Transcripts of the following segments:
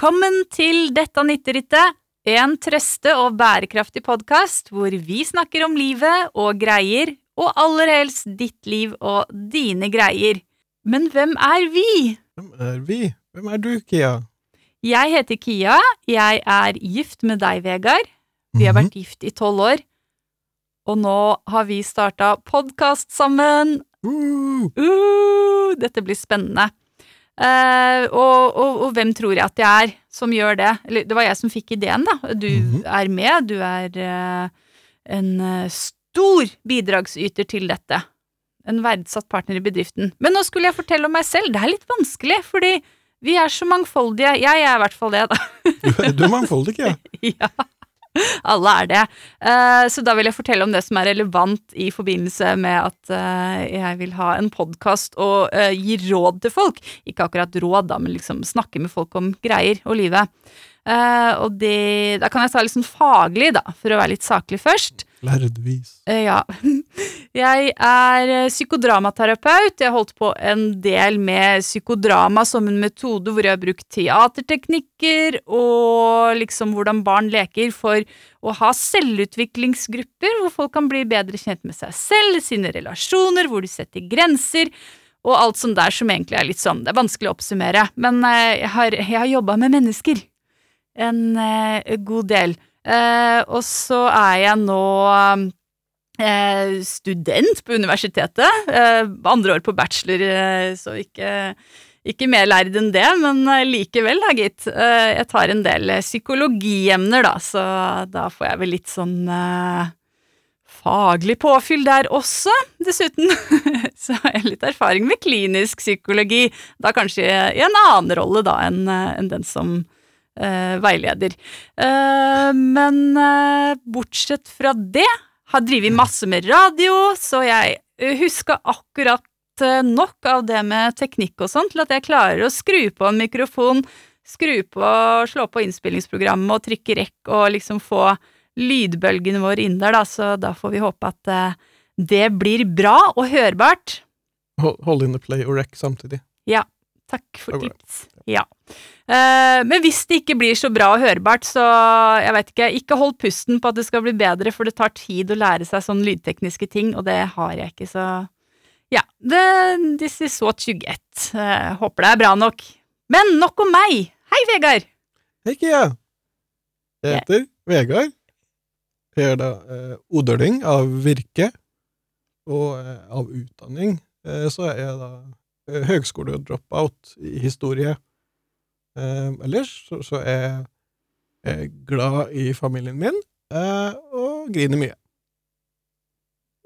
Velkommen til Detta nytterittet, en trøste- og bærekraftig podkast hvor vi snakker om livet og greier, og aller helst ditt liv og dine greier. Men hvem er vi? Hvem er vi? Hvem er du, Kia? Jeg heter Kia, jeg er gift med deg, Vegard. Vi har Mhm. vært gift i tolv år, og nå har vi starta podkast sammen. Uh, Uh, dette blir spennende. Eh, og, og, og hvem tror jeg at jeg er som gjør det? Eller det var jeg som fikk ideen, da. Du Mhm. er med, du er uh, en eh, stor bidragsyter til dette. En verdsatt partner i bedriften. Men nå skulle jeg fortelle om meg selv. Det er litt vanskelig, fordi vi er så mangfoldige. Jeg er i hvert fall det, da. du, du er mangfoldig, ja. Ja, alle er det. Eh, så da vil jeg fortelle om det som er relevant i forbindelse med at eh, jeg vil ha en podkast og eh, gi råd til folk. Ikke akkurat råd, da, men liksom snakke med folk om greier og livet. Eh, og det, da kan jeg ta litt sånn faglig, da, for å være litt saklig først. Lærdvis. Uh, ja. Jeg er eh, psykodramaterapeut. Jeg har holdt på en del med psykodrama som en metode hvor jeg har brukt teaterteknikker og liksom hvordan barn leker for å ha selvutviklingsgrupper hvor folk kan bli bedre kjent med seg selv, sine relasjoner, hvor de setter grenser. Og alt som der som egentlig er litt sånn Det er vanskelig å oppsummere, men eh, jeg har, jeg har jobba med mennesker en eh, god del. Eh, og så er jeg nå eh, student på universitetet. Andre år på bachelor, så ikke, ikke mer lærd enn det, men likevel, da, gitt. Jeg tar en del psykologiemner, da, så da får jeg vel litt sånn eh, faglig påfyll der også, dessuten. så har jeg litt erfaring med klinisk psykologi, da kanskje i en annen rolle da enn en den som veileder. Eh, men eh, bortsett fra det, har drevet masse med radio, så jeg husker akkurat eh, nok av det med teknikk og sånn til at jeg klarer å skru på en mikrofon, skru på, slå på innspillingsprogrammet og trykke rekk og liksom få lydbølgene våre inn der, da, så da får vi håpe at eh, det blir bra og hørbart. Hold, in the play og rekk samtidig. Takk for tips. Ja. Uh, men hvis det ikke blir så bra og hørbart, så jeg vet ikke, ikke hold pusten på at det skal bli bedre, for det tar tid å lære seg sånne lydtekniske ting, og det har jeg ikke, så ja. Det, this is what you get. Eh, håper det er bra nok. Men nok om meg. Hei, Vegard. Hei, Kia! Jeg heter Vegard. Jeg er da eh, odøling av virke, og eh, av utdanning eh, så er jeg da høgskole-dropout i historie. Eh, ellers så, så er jeg eh, glad i familien min, eh, og griner mye.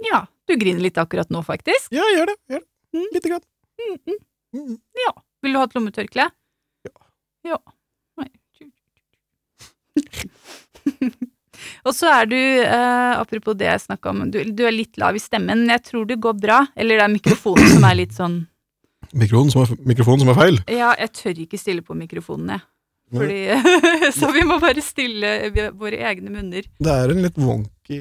Ja, du griner litt akkurat nå, faktisk. Ja, gjør det. Gjør det. Mm. Lite grann. Mm, mm. Mm. Ja. Vil du ha et lommetørkle? Ja. Ja. Nei. Og så er du, eh, apropos det jeg snakka om, du, du er litt lav i stemmen. Jeg tror det går bra. Eller det er mikrofonen som er litt sånn Mikrofonen som er, mikrofonen som er feil. Ja, jeg tør ikke stille på mikrofonen, jeg. Fordi, så vi må bare stille våre egne munner. Det er en litt wonky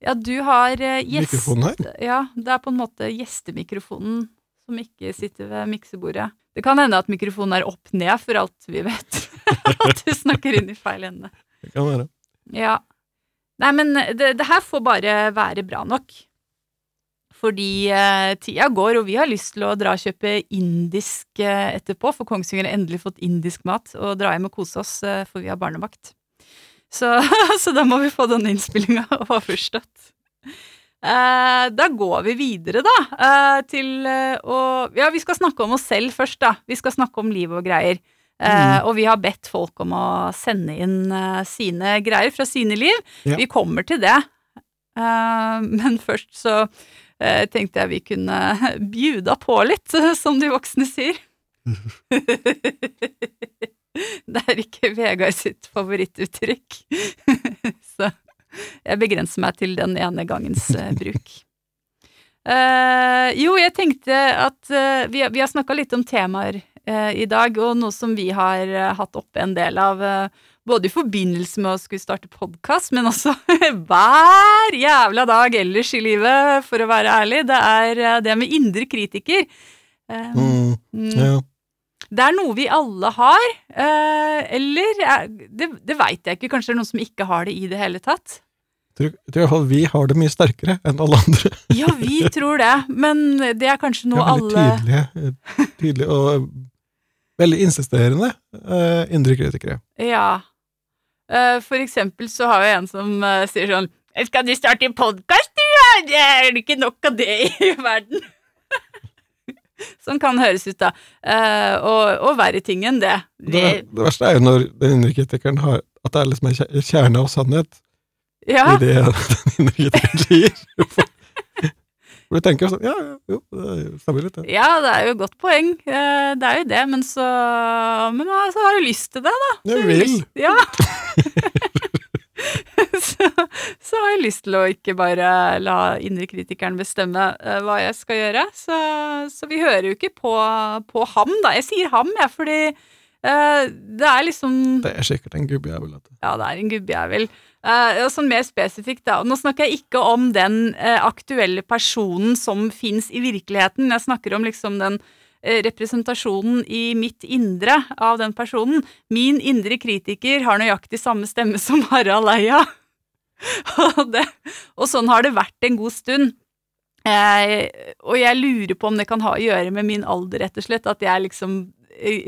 Ja, du har eh, gjest... mikrofon her. Ja, det er på en måte gjestemikrofonen som ikke sitter ved miksebordet. Det kan hende at mikrofonen er opp ned, for alt vi vet. at du snakker inn i feil ende. Det kan være. Ja. Nei, men det, det her får bare være bra nok. Fordi eh, tida går, og vi har lyst til å dra og kjøpe indisk eh, etterpå, for Kongsvinger har endelig fått indisk mat, og dra hjem og kose oss, eh, for vi har barnevakt. Så, så da må vi få denne innspillinga overstått. Eh, da går vi videre, da, eh, til eh, å Ja, vi skal snakke om oss selv først, da. Vi skal snakke om liv og greier. Eh, Mhm. Og vi har bedt folk om å sende inn sine greier fra sine liv. Ja. Vi kommer til det. Men først så tenkte jeg vi kunne bjuda på litt, som de voksne sier. det er ikke Vegard sitt favorittuttrykk. så jeg begrenser meg til den ene gangens eh, bruk. Uh, jo, jeg tenkte at uh, vi, vi har snakka litt om temaer uh, i dag, og noe som vi har eh, hatt oppe en del av eh, både i forbindelse med å skulle starte podkast, men også hver jævla dag ellers i livet, for å være ærlig. Det er eh, det med indre kritiker. Eh, Mm, mm, ja. Det er noe vi alle har, eh, eller Det, det veit jeg ikke. Kanskje det er noen som ikke har det i det hele tatt? Jeg tror, vi har det mye sterkere enn alle andre. Ja, vi tror det, men det er kanskje noe er veldig alle tydelige, tydelige og veldig insisterende indre kritikere. Ja. Eh, For eksempel så har vi en som eh, sier sånn Skal du starte podkast, du? Er Det ikke nok av det i verden. Sånn kan høres ut, da. Eh, og, og verre ting enn det. Det, det det verste er jo når den indre kritikeren har At det er liksom en kjerne av sannhet ja, i det den indre kritikeren sier. For du tenker sånn Ja, ja, jo, det stemmer litt, det. ja, det er jo et godt poeng. Eh, det er jo det, men så Men så har du lyst til det, da. Så Jeg vil. lyst- Ja. så, så har jeg lyst til å ikke bare la indrekritikeren bestemme eh, hva jeg skal gjøre. Så, så vi hører jo ikke på, på ham, da. Jeg sier ham, jeg, fordi eh, det er liksom Det er sikkert en gubbjævel. Ja, det er en gubbjævel. Uh, sånn mer spesifikt, da. Nå snakker jeg ikke om den uh, aktuelle personen som fins i virkeligheten. Jeg snakker om liksom den uh, representasjonen i mitt indre av den personen. Min indre kritiker har nøyaktig samme stemme som Harald Eia. og, og sånn har det vært en god stund. Og jeg lurer på om det kan ha å gjøre med min alder, rett og slett. At jeg liksom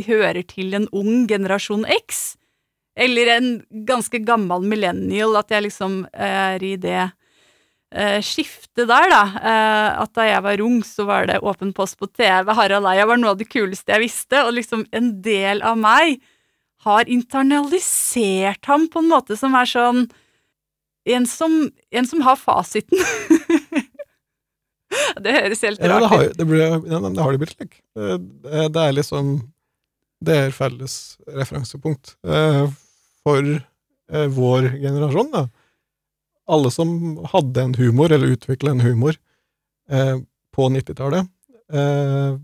hører til en ung generasjon X. Eller en ganske gammel millennial, at jeg liksom er i det eh, skiftet der, da. Eh, at da jeg var ung, så var det Åpen post på TV. Harald Eia var noe av det kuleste jeg visste, og liksom en del av meg har internalisert ham på en måte som er sånn En som, en som har fasiten. det høres helt Ja, det rart har, ut. det, ble, ja, det har det blitt slik. Det, det er liksom Det er felles referansepunkt eh, for eh, vår generasjon, da. Alle som hadde en humor, eller utvikla en humor, eh, på 90-tallet, eh,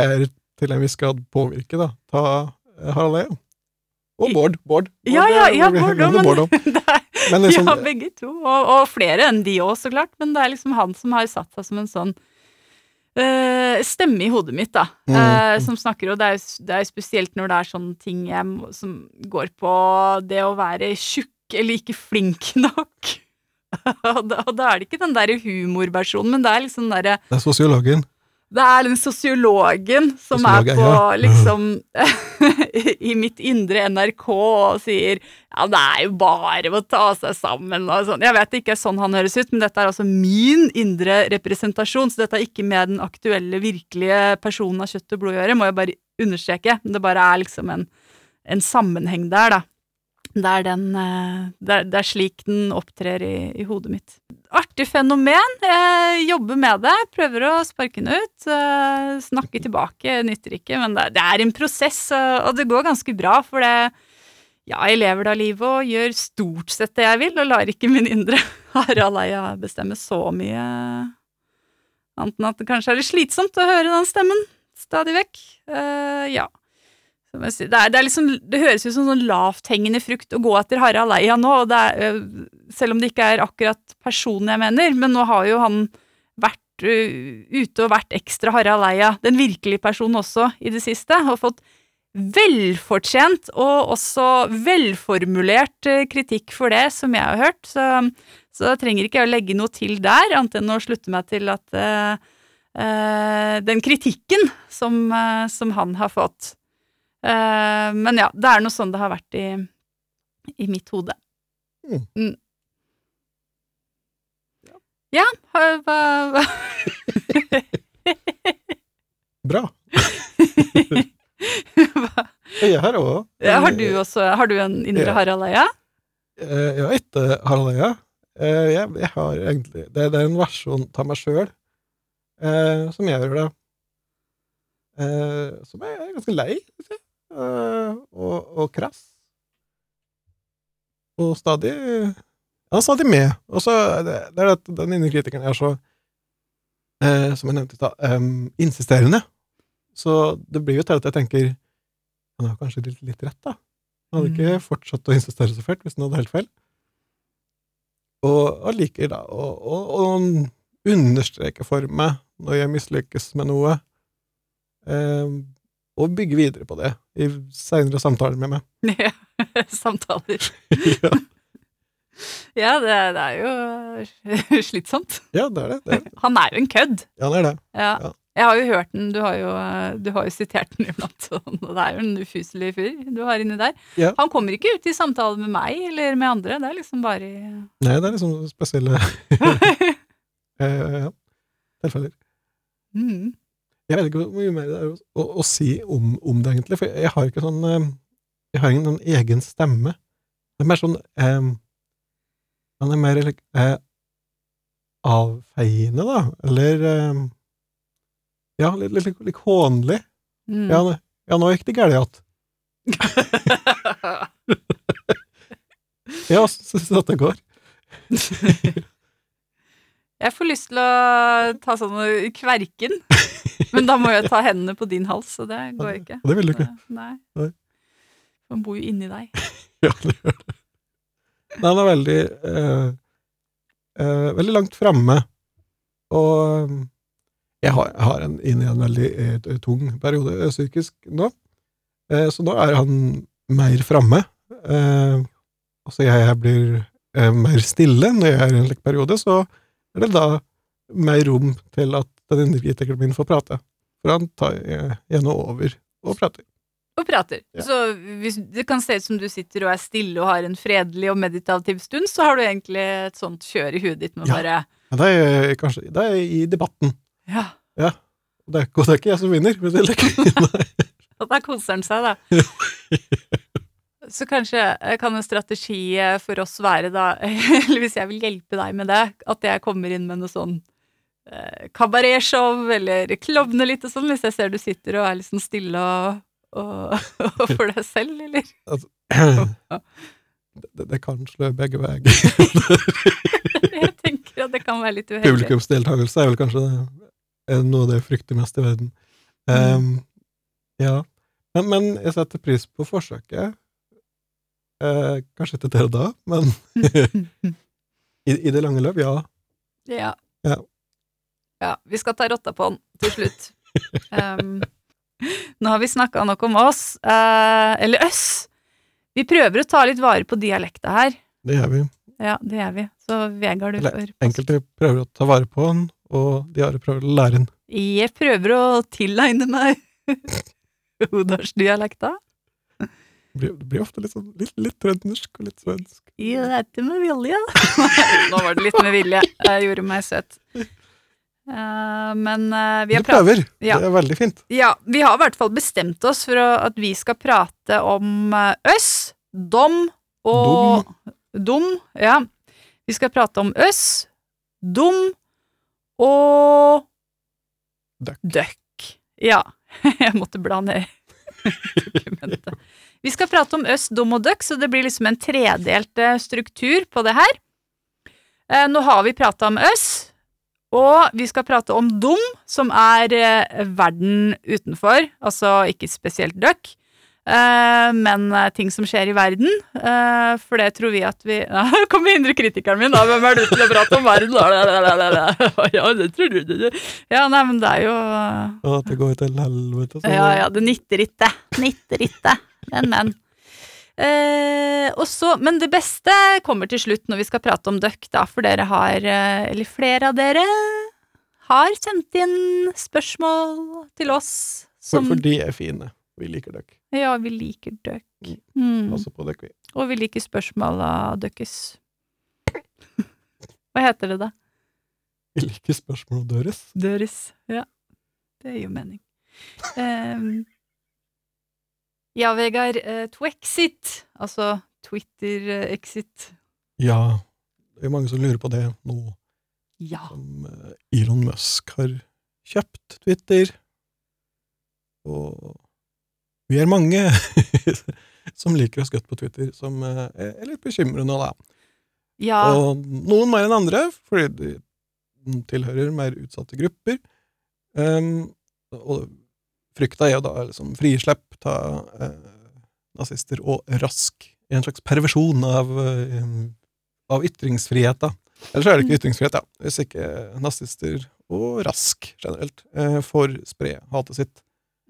er til en viss grad påvirket, da. Ta eh, Harald Eia. Og Bård. Bård. Ja, ja, ja, Bård òg, men Bård Men liksom, ja, begge to. Og, og flere enn de òg, så klart. Men det er liksom han som har satt seg som en sånn eh, stemme i hodet mitt, da. Mm. eh, som snakker, og det er, det er spesielt når det er sånne ting jeg, som går på det å være tjukk eller ikke flink nok. og, da, og da er det ikke den derre humorversjonen, men det er liksom den derre det er sosiologen. Det er den sosiologen som Sosiologen, er på ja. liksom I mitt indre NRK og sier ja, det er jo bare å ta seg sammen og sånn. Jeg vet det ikke er sånn han høres ut, men dette er altså min indre representasjon, så dette er ikke med den aktuelle, virkelige personen av kjøtt og blod å gjøre, må jeg bare understreke. Det bare er liksom en, en sammenheng der, da. Det er, den, eh, det, er, det er slik den opptrer i, i hodet mitt. Artig fenomen. Jeg jobber med det. Prøver å sparke den ut. eh, Snakke tilbake nytter ikke, men det, er en prosess, og det går ganske bra. For det Ja, jeg lever da livet og gjør stort sett det jeg vil, og lar ikke min indre Harald Eia bestemme så mye. Annet enn at det kanskje er litt slitsomt å høre den stemmen stadig vekk. Eh, ja. Det, er, det, er liksom, det høres ut som sånn lavthengende frukt å gå etter Harald Eia nå, er, øh, selv om det ikke er akkurat personen jeg mener, men nå har jo han vært øh, ute og vært ekstra Harald Eia, den virkelige personen også, i det siste, og fått velfortjent og også velformulert øh, kritikk for det, som jeg har hørt, så, så trenger ikke jeg å legge noe til der, annet enn å slutte meg til at uh, uh, den kritikken som, uh, som han har fått, Eh, men ja, det er noe sånn det har vært i, i mitt hode. Mm. Mm. Ja, hva, hva Bra. Jeg har òg. ja, Har du også Har du en indre Ja. Harald Eia? Eh, Jeg har ikke Harald Eia. Eh, Jeg, jeg har egentlig det, det er en versjon av meg sjøl eh, som gjør det. Eh, som jeg er ganske lei, jeg. Eh, og, og krass. Og stadig Ja, stadig med. Og så er det, det er at den indre kritikeren er så eh, Som jeg nevnte i stad, em, insisterende. Så det blir jo til at jeg tenker Han har kanskje litt, litt rett, da. Han hadde ikke fortsatt å insistere så fælt hvis han hadde helt feil. Og, og liker da å, og, å understreke for meg når jeg mislykkes med noe. Eh, og bygge videre på det i seinere samtaler med meg. Ja, Samtaler. ja. Ja, det, det er jo slitsomt. ja, det er det. det er det. Han er jo en kødd. Ja, det er det. Ja. Ja. Jeg har jo hørt den, du har jo, du har jo sitert den iblant, og det er jo en ufyselig fyr du har inni der. Ja. Han kommer ikke ut i samtale med meg eller med andre, det er liksom bare i Nei, det er liksom spesielle eh, ja, tilfeller. mm. Jeg vet ikke hvor mye mer det er å, å, å si om, om det, egentlig, for jeg har ikke sånn eh, Jeg har ingen sånn egen stemme. Det er mer sånn eh, Han er mer eh, avfeiende, da, eller eh, Ja, litt, litt, litt, litt hånlig. Mm. Ja, ja, nå gikk det galt igjen. Ja, så jeg at det går. Jeg får lyst til å ta sånn kverken, men da må jeg ta hendene på din hals, så det går ikke. Og det vil du ikke. Nei. Nei. Man bor jo inni deg. Ja, det gjør det. Nei, han er veldig eh, eh, Veldig langt framme. Og eh, jeg har, jeg har en, inne i en veldig eh, tung periode eh, psykisk nå. Eh, så nå er han mer framme. Eh, altså, jeg, jeg blir eh, mer stille når jeg er i en slik periode, så er det da mer rom til at den indre kritikeren min får prate. For han tar eh, gjerne over og prater. Og prater. Ja. Så hvis det kan se ut som du sitter og er stille og har en fredelig og meditativ stund, så har du egentlig et sånt kjør i huet ditt med Ja. bare Ja, det er kanskje det er i debatten. Ja, Og det er, ikke- det er ikke jeg som vinner. Men det er like, og Da koser han seg, da. Så kanskje eh, kan en strategi eh, for oss være da, eller hvis jeg vil hjelpe deg med det, at jeg kommer inn med noe sånn eh, kabaretshow, eller klovner litt og sånn, hvis jeg ser du sitter og er litt sånn stille og, og, og for deg selv, eller? det, det kan slø begge veier. Jeg tenker at det kan være litt uheldig. Publikumsdeltakelse er vel kanskje noe av det jeg frykter mest i verden. Um, ja. Men, men jeg setter pris på forsøket. Eh, kanskje ikke til da, men i, i det lange løp, ja. Ja. Ja. Ja, vi skal ta rotta på den til slutt. Um, nå har vi snakka nok om oss, eh, eller øss. Vi prøver å ta litt vare på dialekta her. Det gjør vi. Ja, det gjør vi. Så Vegard, du får Enkelte prøver å ta vare på den, og de andre prøver å lære den. Jeg prøver å tilegne meg Odalsdialekta. Det blir, det blir ofte litt sånn litt, litt trøndersk og litt svensk. Ja, det er ikke med vilje. Nå var det litt med vilje. Jeg gjorde meg søt. Uh, men uh, vi har pratet prøver. Ja. Det er veldig fint. Ja, vi har i hvert fall bestemt oss for å, at vi skal prate om uh, øss, dom og Dom. ja. Vi skal prate om øss, dom og Døkk. Døkk. Ja. Jeg måtte bla ned dokumentet. Vi skal prate om øst, dom og døkk, så det blir liksom en tredelt eh, struktur på det her. Eh, Nå har vi prata om øst, og vi skal prate om dom, som er eh, verden utenfor, altså ikke spesielt døkk, men ting som skjer i verden. For det tror vi at vi ja, Kom kommer indre kritikeren min, da. Hvem er du til å prate om verden? Ja, det tror du du... Ja, nei, men det er jo Ja, at det går til helvete. ja, ja, det nytter ikke. Nytter ikke. Men, men. Eh, også, men det beste kommer til slutt når vi skal prate om døkk, da, for dere har, eh, eller flere av dere, har sendt inn spørsmål til oss For, som for de er fine. Vi liker døkk. Ja, vi liker døkk. Mm. Også på døkk, vi. Og vi liker spørsmål av døkkes. Hva heter det, da? Vi liker spørsmål av Døres. Døres, Ja, det gir jo mening. Ehm, ja, Vegard. to Twexit, altså Twitter-exit. Ja, det er mange som lurer på det nå Ja. som eh, Elon Musk har kjøpt Twitter. Og vi er mange som liker oss godt på Twitter, som eh, er litt bekymrende, da. Ja, Og noen mer enn andre, fordi de tilhører mer utsatte grupper. Um, og frykta er jo da liksom frislepp av eh, nazister og rask. En slags perversjon av, eh, av ytringsfrihet, da. Ellers er det ikke ytringsfrihet, ja, Hvis ikke nazister og rask generelt eh, får spre hatet sitt.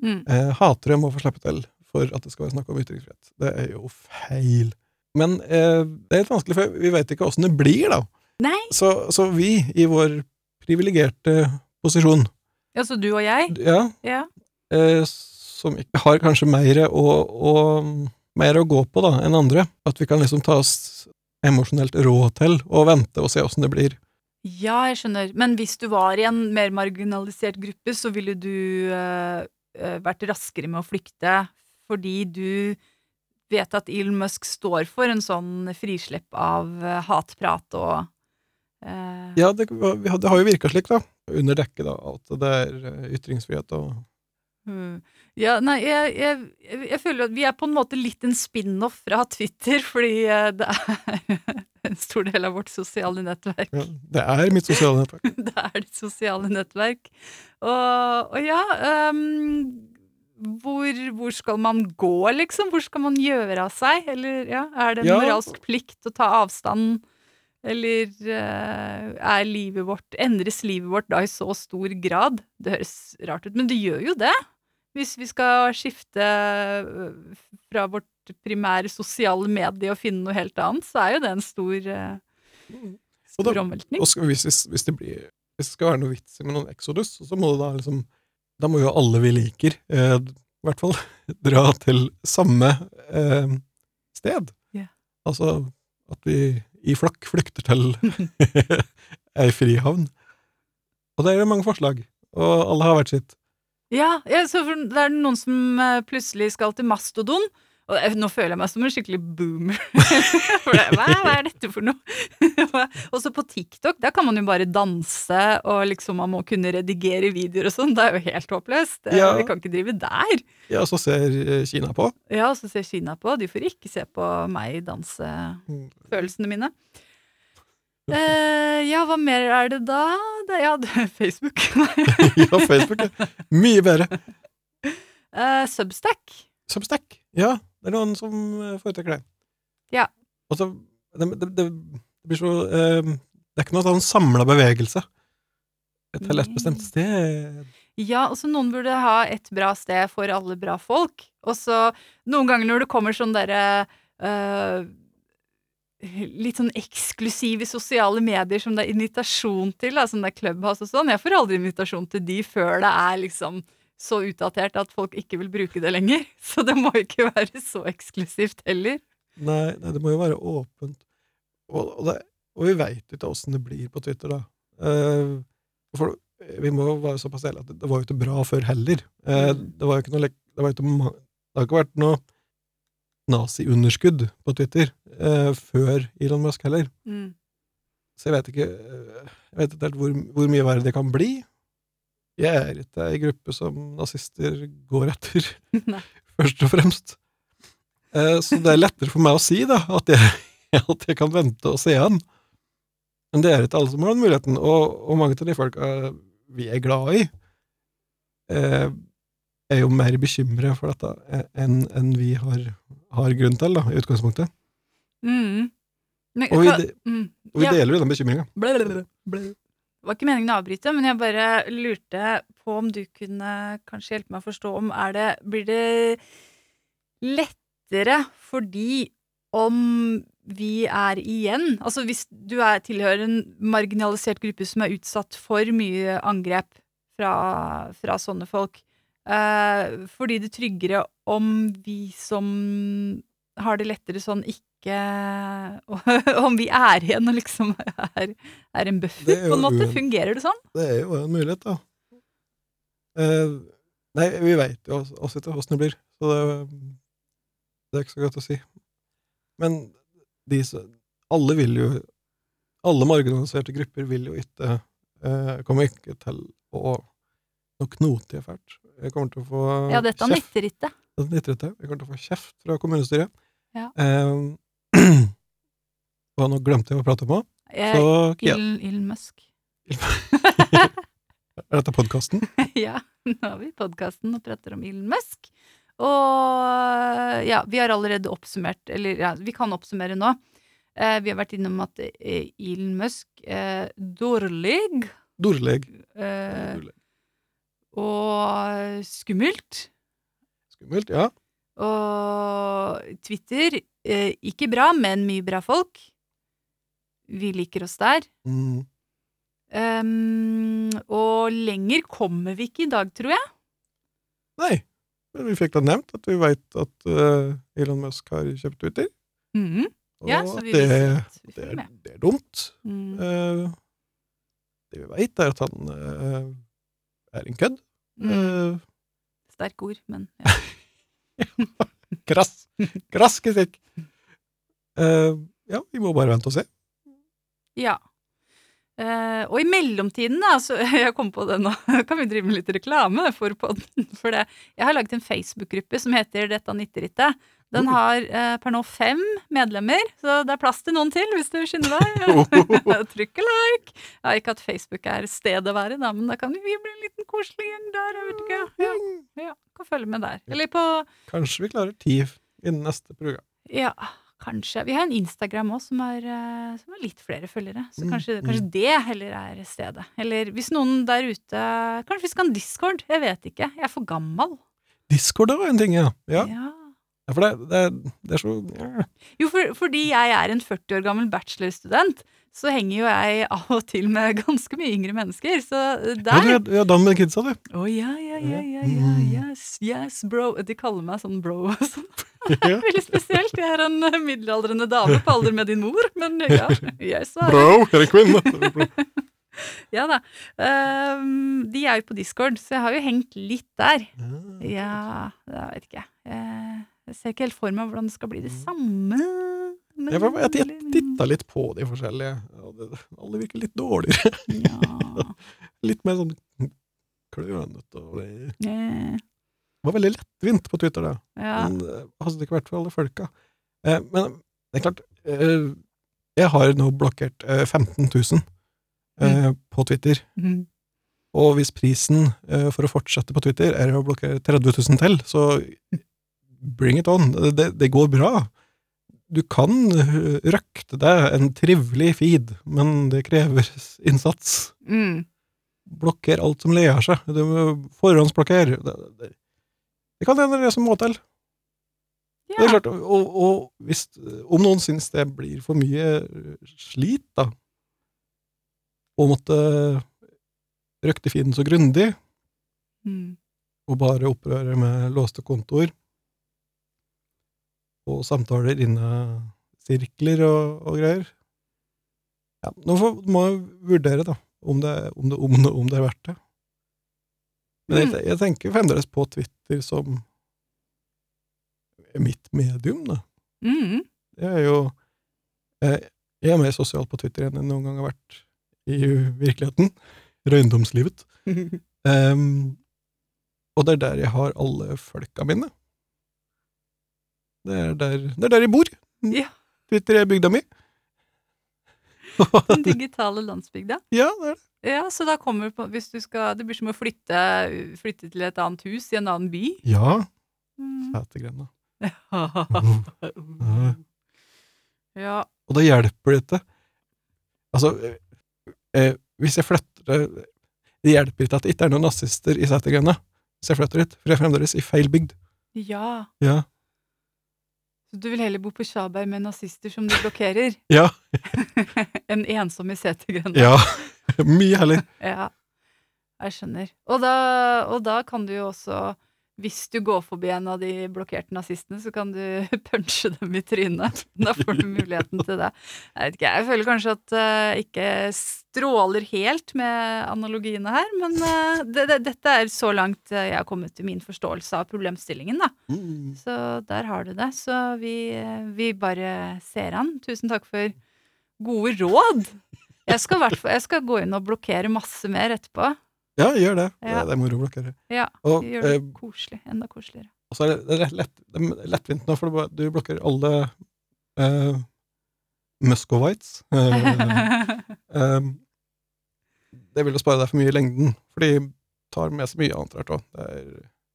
Mm. eh, hatere må få slippe til for at det skal være snakk om ytringsfrihet. Det er jo feil. Men eh, det er litt vanskelig, for vi vet ikke åssen det blir, da. Nei. Så, så vi, i vår privilegerte posisjon, Ja, så du og jeg? ja, Ja. Eh, som ikke har kanskje mer å, å, mer å gå på da, enn andre, at vi kan liksom ta oss emosjonelt råd til og vente og se åssen det blir. Ja, jeg skjønner. Men hvis du var i en mer marginalisert gruppe, så ville du eh, eh, vært raskere med å flykte fordi du vet at Elon Musk står for en sånn frislipp av eh, hatprat og eh, Ja, det, det har jo virka slik, da, under dekke da, at det er ytringsfrihet og mm. Ja, nei, jeg, jeg, jeg, føler at vi er på en måte litt en spin-off fra Twitter, fordi eh, det er en stor del av vårt sosiale nettverk. ja, Det er mitt sosiale nettverk. det er ditt sosiale nettverk. Og, og ja um, hvor, hvor skal man gå, liksom? Hvor skal man gjøre av seg? Eller ja, er det en Ja. moralsk plikt å ta avstand? Eller uh, er livet vårt Endres livet vårt da i så stor grad? Det høres rart ut, men det gjør jo det. Hvis vi skal skifte øh, fra vårt primære sosiale medie og finne noe helt annet, så er jo det en stor, stor Og da- omveltning. Og hvis, hvis, hvis, det blir, hvis det skal være noe vits med noen Exodus, så må det da liksom Da må jo alle vi liker, eh, i hvert fall, dra til samme eh, sted. Yeah. Altså at vi i flokk flykter til ei frihavn. Og det er jo mange forslag, og alle har hvert sitt. Ja, ja så for, det er noen som eh, plutselig skal til Mastodon. Og det- nå føler jeg meg som en skikkelig boomer. for det, hva, hva er dette for noe? og så på TikTok, der kan man jo bare danse, og liksom man må kunne redigere videoer og sånn. Det er jo helt håpløst. Det- Ja. Vi kan ikke drive der. Ja, så ser eh, Kina på. Ja, og så ser Kina på. De får ikke se på meg danse følelsene mine. Eh, ja, hva mer er det da? Det, ja, det Facebook. ja, Facebook mye bedre. Eh, Substack. Substack. Ja, det er noen som eh, foretrekker det. Ja. Og så det, det, det, blir så eh, Det er ikke noe sånn samla bevegelse. Et et bestemt sted. Ja, og så noen burde ha et bra sted for alle bra folk. Og så noen ganger når det kommer sånn derre øh, Litt sånn eksklusive sosiale medier som det er invitasjon til, da, som det er Clubhouse og sånn. Jeg får aldri invitasjon til de før det er liksom så utdatert at folk ikke vil bruke det lenger. Så det må ikke være så eksklusivt heller. Nei, nei, det må jo være åpent. Og, og, det, og vi veit ikke åssen det blir på Twitter, da. Eh, for vi må være såpass ærlige at det, det var jo ikke bra før heller. Eh, Mm. det var jo ikke noe det, var ikke, det har ikke vært noe nazi-underskudd på Twitter eh, før Elon Musk heller. Mm. Så jeg vet ikke, eh, jeg vet ikke helt hvor, hvor mye verre det kan bli. Jeg er ikke ei gruppe som nazister går etter, først og fremst. Eh, Så det er lettere for meg å si da, at jeg, at jeg kan vente og se an. Men det er ikke alle som har den muligheten, og, og mange av de folka vi er glad i, eh, er jo mer bekymra for dette enn enn vi har, har grunn til, da, i utgangspunktet. Mm. Men, Og vi, de, mm. og vi Ja. deler jo den bekymringa. Det var ikke meningen å avbryte, men jeg bare lurte på om du kunne kanskje hjelpe meg å forstå om er det, Blir det lettere fordi om vi er igjen Altså hvis du er, tilhører en marginalisert gruppe som er utsatt for mye angrep fra, fra sånne folk, eh, fordi det er tryggere om vi som har det lettere sånn, ikke Om vi er igjen og liksom er, er en buffer, er på en måte. Fungerer det sånn? Det er jo en mulighet, da. Eh, nei, vi veit jo også- ikke åssen det blir, så det, det er ikke så godt å si. Men de Alle vil jo Alle marginaliserte grupper vil jo ikke eh, Kommer ikke til å noe knotige fælt. Jeg kommer til å få Ja, dette kjeft nytter ikke. det nytter ikke. Jeg kommer til å få kjeft fra kommunestyret. Ja. Eh, og nå glemte jeg å prate om henne. Eh, Så Elon Musk. er dette podkasten? ja, nå har vi podkasten og prater om Musk. Og ja, vi har allerede oppsummert, eller ja, vi kan oppsummere nå. Eh, vi har vært innom at eh, Elon Musk er dårlig Dårlig. eh, og skummelt. Skummelt, ja. Og Twitter, eh, ikke bra, men mye bra folk. Vi liker oss der. Mm. Um, og lenger kommer vi ikke i dag, tror jeg. Nei, men vi fikk da nevnt at vi veit at uh, Elon Musk har kjøpt Twitter. Mm. Ja, og at det, det, er, det er dumt. Mm. Uh, det vi veit, er at han eh, er en kødd. Mm. Uh, Sterke ord, men ja. krass. Krass kritikk. Uh, ja, vi må bare vente og se. ja. Eh, og i mellomtiden, da, så jeg kom på det nå, kan vi drive med litt reklame for podden. For det. Jeg har laget en Facebook-gruppe som heter Dette nitterittet. Den har uh, per nå fem medlemmer, så det er plass til noen til hvis du skynder deg. Trykk like. Jeg har ikke at Facebook er stedet å være, da, men da kan vi bli en liten koselig gjeng der. Jeg vet ikke. Ja, ja, kan følge med der. Eller på Kanskje vi klarer ti innen neste program. Ja, kanskje. Vi har en Instagram òg som, eh, som har litt flere følgere. Så Mm, kanskje, mm. kanskje det heller er stedet. Eller hvis noen der ute Kanskje vi skal ha en Discord? Jeg vet ikke. Jeg er for gammel. Discord er en ting, ja. ja. Ja. ja for det, det, det er så. Jo, for, fordi jeg er en 40 år gammel bachelorstudent, så henger jo jeg av og til med ganske mye yngre mennesker. Så Ja, der du er- ja, da med kidsa, du. Å ja, ja, ja, ja, ja, yes, yes, bro. De kaller meg sånn bro og sånn. Ja. Veldig spesielt. Jeg er en eh, middelaldrende dame på alder med din mor, men ja. Jeg Bro, er det kvinne? Ja da. Um, de er jo på Discord, så jeg har jo hengt litt der. Ja, jeg vet ikke. Jeg, jeg ser ikke helt for meg hvordan det skal bli det samme. men- Jeg, jeg, jeg, jeg titta litt på de forskjellige. og det- Alle virker litt dårligere. Ja. Litt mer sånn klønete. og Det eh, det var veldig lettvint på Twitter, det. ja. Men det hadde det ikke vært for alle folka. Eh, men det er klart eh, Jeg har nå blokkert eh, 15 000 eh, på Twitter. Mm. Og hvis prisen eh, for å fortsette på Twitter er å blokkere 30 000 til, så bring it on. Det, det, går bra. Du kan eh, røkte deg en trivelig feed, men det krever innsats. Mm. Blokker alt som ler seg. Du må forhåndsblokkere. Det, det, det kan hende det er det som må til. Det er klart, og, og hvis, om noen syns det blir for mye slit, da, å måtte røkte feeden så grundig, Mm. og bare opprøre med låste kontoer, og samtaler inne sirkler og, og greier Ja, nå får, må jeg vurdere, da, om det, om det, om det, om det er verdt det. Men jeg, jeg tenker fremdeles på Twitter som mitt medium, da. Mm. Det er jo jeg, Jeg er mer sosial på Twitter enn jeg noen gang har vært i virkeligheten. Røyndomslivet. um, og det er der jeg har alle folka mine. Det er der, det er der jeg bor. Ja. Twitter er bygda mi. Den digitale landsbygda. ja, det er det. Ja, så da kommer du på Hvis du skal Det blir som å flytte, flytte til et annet hus i en annen by. Ja, Mm. Sætergrenda. ja. Og da hjelper det ikke Altså, eh, eh, hvis jeg flytter det Det hjelper ikke at det ikke er noen nazister i Sætergrenda hvis jeg flytter dit, for jeg er fremdeles i feil bygd. ja. Ja. Så du vil heller bo på Tjaberg med nazister som du blokkerer, Ja. enn ensom i setergrenda? ja. Mye heller. Ja, jeg skjønner. Og da, og da kan du jo også, hvis du går forbi en av de blokkerte nazistene, så kan du punche dem i trynet. Da får du muligheten til det. Jeg vet ikke, jeg føler kanskje at jeg ikke stråler helt med analogiene her, men eh, det, det, dette er så langt eh, jeg har kommet til min forståelse av problemstillingen, da. Så der har du det. Så vi, eh, vi bare ser an. Tusen takk for gode råd. Jeg skal, jeg skal gå inn og blokkere masse mer etterpå. Ja, gjør det. Ja. Det, er moro å blokkere. Ja, Og, Gjør det eh, koselig. Enda koseligere. og så er det, lett, det er lettvint nå, for du, blokker alle uh, Muscovites. Eh, eh, det vil jo spare deg for mye i lengden, for de tar med seg mye annet rart òg.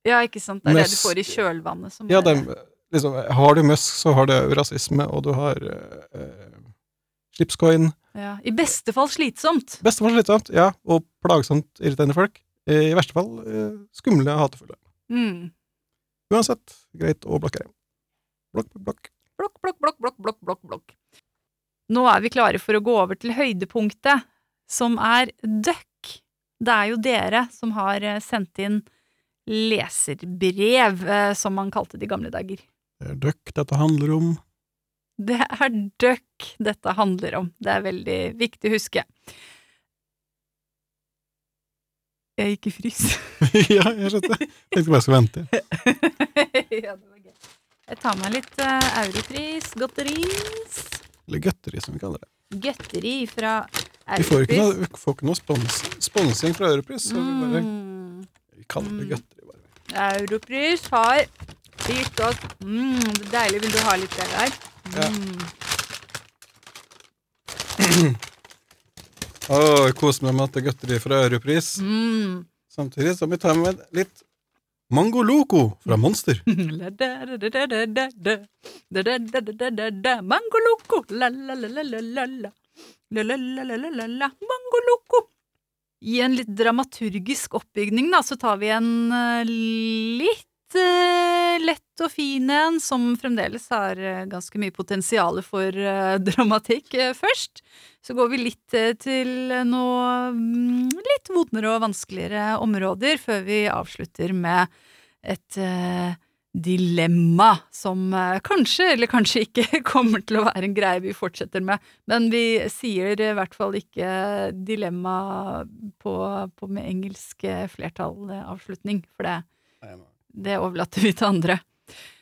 Ja, ikke sant. Det er det du får i kjølvannet som Ja, det, liksom, har du Musk, så har du rasisme, og du har eh, eh, slipscoin. Ja. I beste fall slitsomt. Beste fall slitsomt, ja, og plagsomt irriterende folk. Eh, I verste fall eh, skumle, hatefulle. Mm. Uansett, greit å blokkere. Blokk, blokk, blokk. Blokk, blokk, blokk, blokk, blokk, blokk. Nå er vi klare for å gå over til høydepunktet, som er døkk. Det er jo dere som har eh, sendt inn leserbrev, som man kalte det i gamle dager. Det er døkk dette handler om. Det er døkk dette handler om. Det er veldig viktig å huske. Jeg gikk i frys. ja, jeg skjønte. Jeg tenkte bare jeg skulle vente. ja, det var gøy. Jeg tar meg litt uh, Europris, godteris. Eller godteri, som vi kaller det. Godteri fra Vi får ikke Europris. noe, vi får ikke noe spons, sponsing fra Europris, så vi bare Mm. vi kaller det godteri. bare. Europris har gitt oss mm, det er Deilig. Vil du ha litt det der? Ja. Mm. Å, jeg koser meg med at det er godteri fra Europris. Mm. Samtidig som vi tar med litt Mango Loco fra Monster. Mango loco, la-la-la-la-la-la. Mango loco. I en litt dramaturgisk oppbygning, da, så tar vi en eh, litt lett og fin en, som fremdeles har eh, ganske mye potensial for eh, dramatikk eh, først. Så går vi litt eh, til noe mm, litt vondere og vanskeligere områder, før vi avslutter med et eh, dilemma som eh, kanskje, eller kanskje ikke, kommer til å være en greie vi fortsetter med. Men vi sier i hvert fall ikke dilemma på, på med engelsk eh, flertallavslutning, for det, det overlater vi til andre.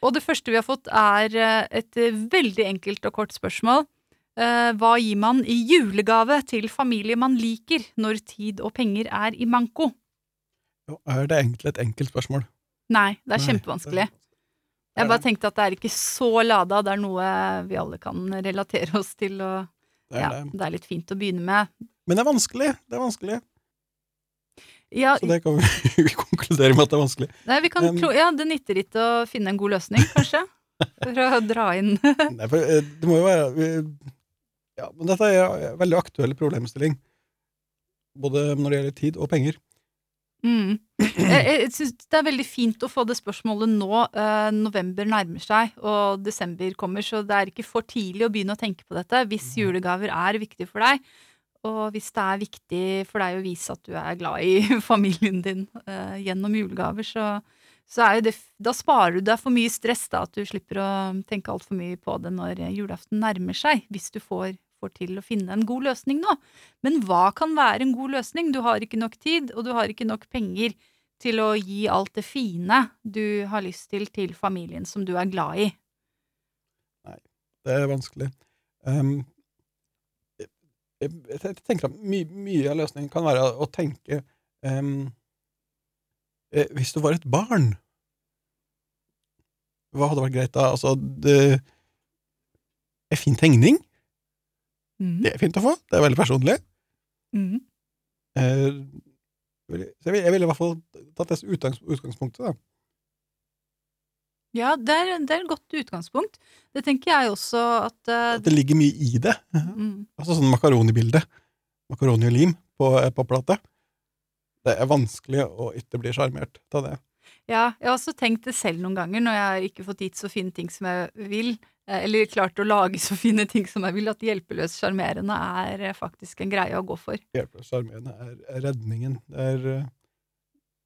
Og det første vi har fått, er eh, et eh, veldig enkelt og kort spørsmål. Eh, hva gir man i julegave til familie man liker, når tid og penger er i manko? Jo, Er det egentlig et enkelt spørsmål? Nei, det er Nei, kjempevanskelig. det- Jeg bare tenkte at det er ikke så lada, det er noe vi alle kan relatere oss til, og Det er ja, det. det er litt fint å begynne med. Men det er vanskelig. Det er vanskelig. Ja, Så det kan vi konkludere med at det er vanskelig. nei, vi kan, Um, ja, det nytter ikke å finne en god løsning, kanskje? For å dra inn Nei, for eh, det må jo være Ja, men dette er en veldig aktuell problemstilling. Både når det gjelder tid og penger. Mm. Jeg, jeg synes det er veldig fint å få det spørsmålet nå. Eh, november nærmer seg, og desember kommer, så det er ikke for tidlig å begynne å tenke på dette. Hvis Mhm. julegaver er viktig for deg, og hvis det er viktig for deg å vise at du er glad i familien din eh, gjennom julegaver, så, så er jo det Da sparer du deg for mye stress, da, at du slipper å tenke altfor mye på det når julaften nærmer seg, hvis du får, får til å finne en god løsning nå. Men hva kan være en god løsning? Du har ikke nok tid, og du har ikke nok penger til å gi alt det fine du har lyst til til familien som du er glad i. Nei, Det er vanskelig. Um, jeg, tenker at my, mye av løsningen kan være å tenke um, eh, Hvis du var et barn, hva hadde vært greit da? Altså, det En fin tegning, Mm. det er fint å få. Det er veldig personlig. Mm. Eh, jeg ville vil i hvert fall tatt det utgangs, utgangspunktet, da. Ja, det er, det er et godt utgangspunkt. Det tenker jeg også at uh, At det ligger mye i det. mm, Altså sånn makaronibilde. Makaroni og lim på, eh, på plate. Det er vanskelig å ikke bli sjarmert av det. Ja, jeg har også tenkt det selv noen ganger når jeg har ikke fått gitt så fine ting som jeg vil, eh, eller klart å lage så fine ting som jeg vil, at hjelpeløst sjarmerende er faktisk en greie å gå for. Hjelpeløst sjarmerende er, redningen. Det er,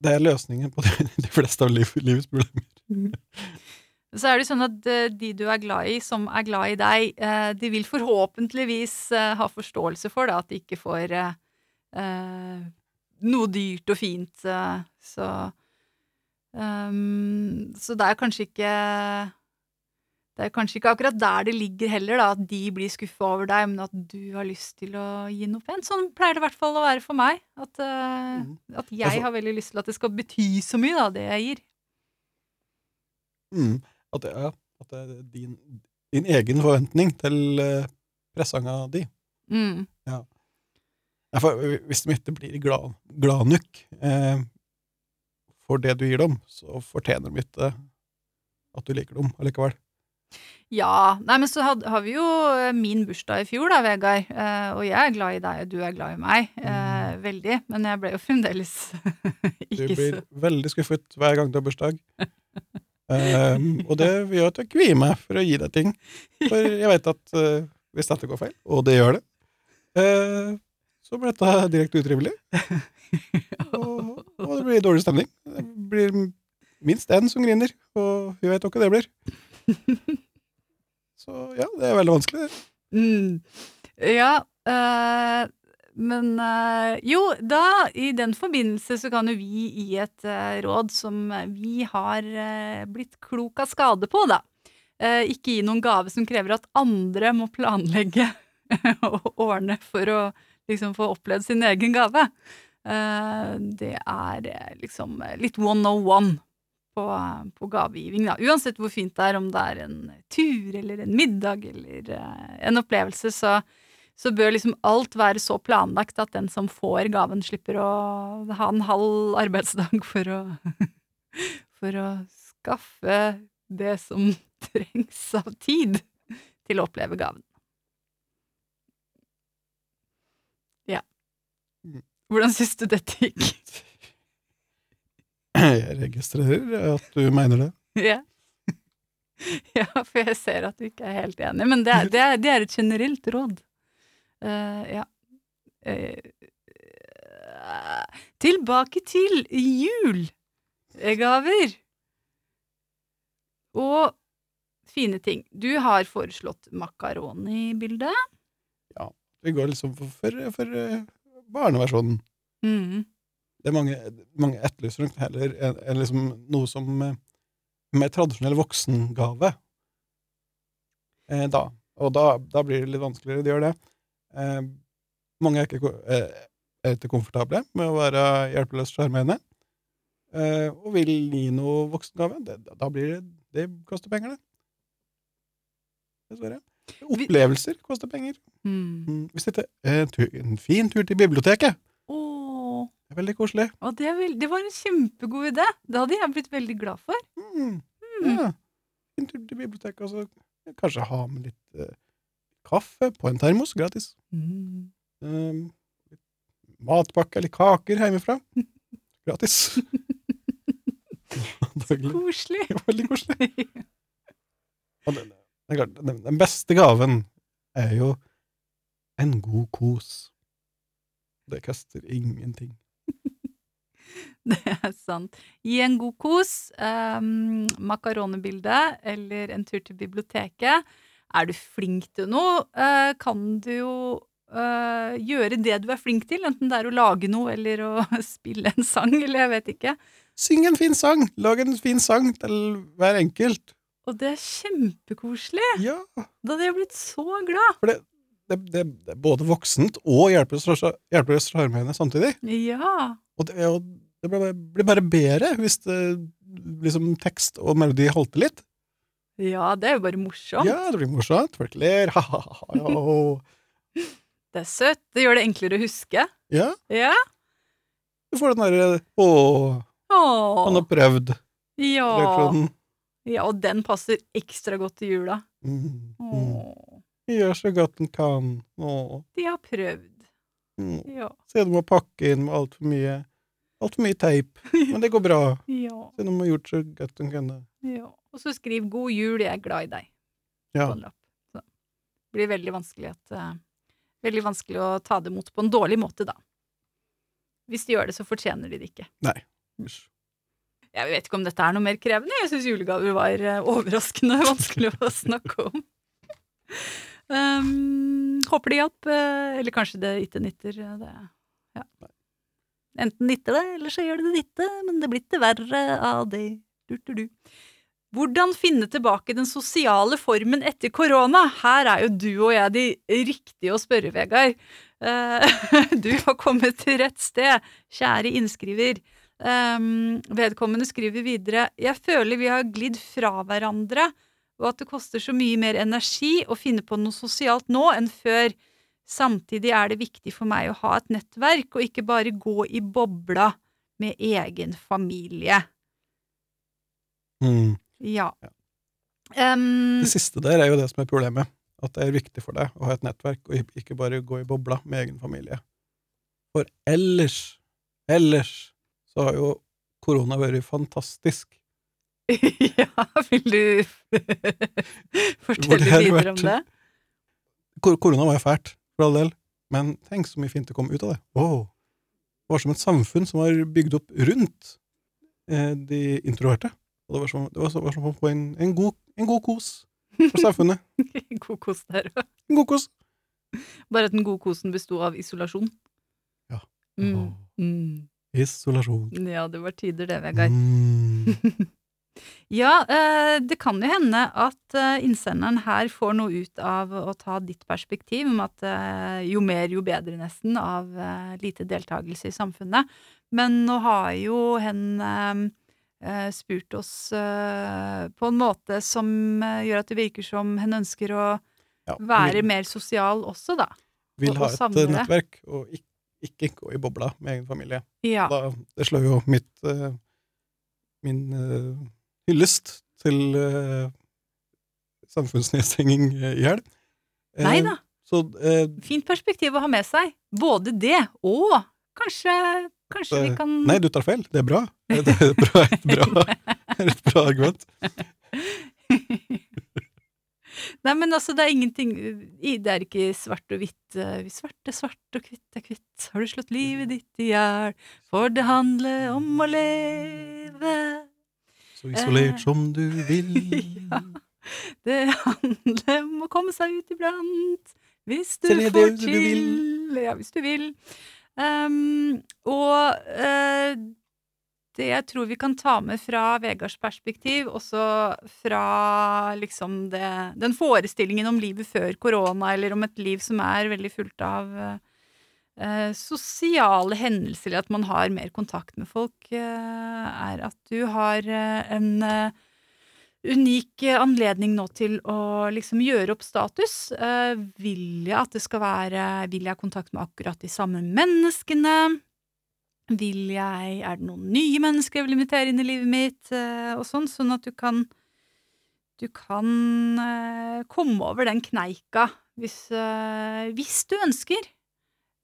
det er løsningen på de, fleste av liv, livets problemer. Så er det sånn at eh, de du er glad i, som er glad i deg, eh, de vil forhåpentligvis eh, ha forståelse for det, at de ikke får eh, noe dyrt og fint. så ehm, Så det er kanskje ikke det er kanskje ikke akkurat der det ligger heller, da, at de blir skuffa over deg, men at du har lyst til å gi noe pent. Sånn pleier det i hvert fall å være for meg. At, uh, mm. at jeg Altså- har veldig lyst til at det skal bety så mye, da, det jeg gir. Mm. At, det, ja, at det er din, din egen forventning til uh, presanga di. Mm. Ja, for hvis de ikke blir glad, glad nok eh, for det du gir dem, så fortjener de ikke at du liker dem allikevel. Ja, nei, men så had, har vi jo eh, min bursdag i fjor da, Vegard, eh, og jeg er glad i deg, og du er glad i meg, eh, veldig, men jeg ble jo fremdeles Du blir så veldig skuffet hver gang du har bursdag. Um, og det gjør at jeg kvier meg for å gi deg ting. For jeg vet at uh, hvis dette går feil, og det gjør det, uh, så blir dette direkte utrivelig. Og, og det blir dårlig stemning. Det blir minst én som griner, og vi vet hva det blir. Så ja, det er veldig vanskelig. Mm. Ja, øh, men øh, jo, da i den forbindelse så kan jo vi gi et øh, råd som vi har blitt klok av skade på, da. Ikke gi noen gave som krever at andre må planlegge og ordne for å liksom få opplevd sin egen gave. Det er liksom litt one oh one på, på gavegiving, da. Uansett hvor fint det er, om det er en tur eller en middag eller uh, en opplevelse, så, så bør liksom alt være så planlagt at den som får gaven, slipper å ha en halv arbeidsdag for å for å skaffe det som trengs av tid til å oppleve gaven. Ja. Mm. Hvordan syns du dette gikk? Jeg registrerer at du mener det. Ja. ja, for jeg ser at du ikke er helt enig, men det er, det er, det er et generelt råd. Uh, ja. Uh, tilbake til julegaver. Og fine ting. Du har foreslått makaroni-bilde. Vi går liksom for, for, for eh, barneversjonen. Mm. Det mange, mange etterlyser heller en, en liksom noe som eh, mer tradisjonell voksengave. Eh, da. Og da, da blir det litt vanskeligere. å gjør det. Eh, mange er ikke eh, er ikke komfortable med å være hjelpeløst sjarmerende. Eh, og vil gi noe voksengave. Det, da blir det Det koster penger, det. Dessverre. Opplevelser koster penger. Mm. Hvis er en, en fin tur til biblioteket, veldig koselig. og det, er vel, det var en kjempegod idé. Det hadde jeg blitt veldig glad for. Mm. Mm. Ja. En tur til biblioteket, og så kanskje ha med litt eh, kaffe på en termos, gratis. Mm. Um, matpakke eller kaker hjemmefra. Gratis. så Koselig. Veldig koselig. Og det, det klart, den, den beste gaven er jo en god kos. Det koster ingenting. Det er sant. Gi en god kos, um, makaronebilde eller en tur til biblioteket. Er du flink til noe, uh, kan du jo uh, gjøre det du er flink til, enten det er å lage noe eller å spille en sang, eller jeg vet ikke. Syng en fin sang! Lag en fin sang til hver enkelt. Og det er kjempekoselig. Ja, Da hadde jeg blitt så glad. for det, det, det, det er både voksent og hjelpeløst hjelpeløst sjarmerende samtidig. Ja. Og det, er jo- det blir, bare- bare bedre hvis det, liksom tekst og melodi halter litt. Ja, det er jo bare morsomt. Ja, det blir morsomt. Folk ler. Ha-ha-ha. Det er søtt. Det gjør det enklere å huske. ja, Ja. du får den derre ååå, han har prøvd. Ja. reaksjonen. ja. Og den passer ekstra godt til jula. Mm, mm. Åh. Gjør så godt den kan. Åh. De har prøvd. mm. Ja. Se, du må pakke inn med altfor mye Altfor mye teip. Men det går bra. Ja. Se, de har gjort så godt de kunne. ja. Og så skriv 'God jul, jeg er glad i deg' Ja. på en lapp. Så det blir veldig vanskelig, at, eh, veldig vanskelig å ta det imot på en dårlig måte, da. Hvis de gjør det, så fortjener de det ikke. Nei. Hysj. Jeg vet ikke om dette er noe mer krevende. Jeg syns julegaver var eh, overraskende vanskelig å snakke om. Um, håper det hjalp. eh, Eller kanskje det ikke nytter. Det, ja. Enten nytter det, eller så gjør det det nytte, men det blir ikke verre av det. Du, du, du. Hvordan finne tilbake den sosiale formen etter korona? Her er jo du og jeg de riktige å spørre, Vegard. Eh, Du har kommet til rett sted, kjære innskriver. Um, vedkommende skriver videre Jeg føler vi har glidd fra hverandre, og at det koster så mye mer energi å finne på noe sosialt nå enn før. Samtidig er det viktig for meg å ha et nettverk, og ikke bare gå i bobla med egen familie. Mm. Ja. Ja. Um, Det siste der er jo det som er problemet. At det er viktig for deg å ha et nettverk, og ikke bare gå i bobla med egen familie. For ellers, ellers så har jo korona vært fantastisk. ja, vil du fortelle videre om det? Kor korona var jo fælt, for all del, men tenk så mye fint det kom ut av det. Oh. Det var som et samfunn som var bygd opp rundt eh, de introverte. Og det var som, det var som, var som å få en, en, god, en god kos for samfunnet. God kos der òg. En god kos. Bare at den gode kosen besto av isolasjon. Ja. Mm. Mm. Isolasjon. Ja, det var tider det, Vegard. Mm. Ja, eh, det kan jo hende at eh, innsenderen her får noe ut av å ta ditt perspektiv om at eh, jo mer, jo bedre, nesten, av lite deltakelse i samfunnet. Men nå har jo hen spurt oss på en måte som gjør at det virker som hen ønsker å Ja, være mer sosial også, da. vil ha et nettverk, og ikke, ikke gå i bobla med egen familie. Ja. Da, det slår jo mitt min hyllest til uh, samfunnsnedstenging eh, i hjel. Eh, Nei da. Så eh, Fint perspektiv å ha med seg. Både det og kanskje, kanskje vi kan Nei, du tar feil. Det er bra. Det er et bra, et bra, et bra argument. Nei, men altså, det er ingenting Det er ikke svart og hvitt. Svart er svart og hvitt er hvitt. Har du slått livet ditt i hjel? For det handler om å leve. Så isolert som du vil. ja. Det handler om å komme seg ut iblant. Hvis du Se får du til vil. Ja, hvis du vil. Um, og uh, det jeg tror vi kan ta med fra Vegards perspektiv, også fra liksom det, den forestillingen om livet før korona, eller om et liv som er veldig fullt av eh, eh, sosiale hendelser, eller at man har mer kontakt med folk, eh, er at du har eh, en eh, unik anledning nå til å liksom gjøre opp status. Vil jeg at det skal være Vil jeg ha kontakt med akkurat de samme menneskene? Vil jeg Er det noen nye mennesker jeg vil invitere inn i livet mitt? Og sånn, sånn at du kan Du kan komme over den kneika hvis, hvis du ønsker.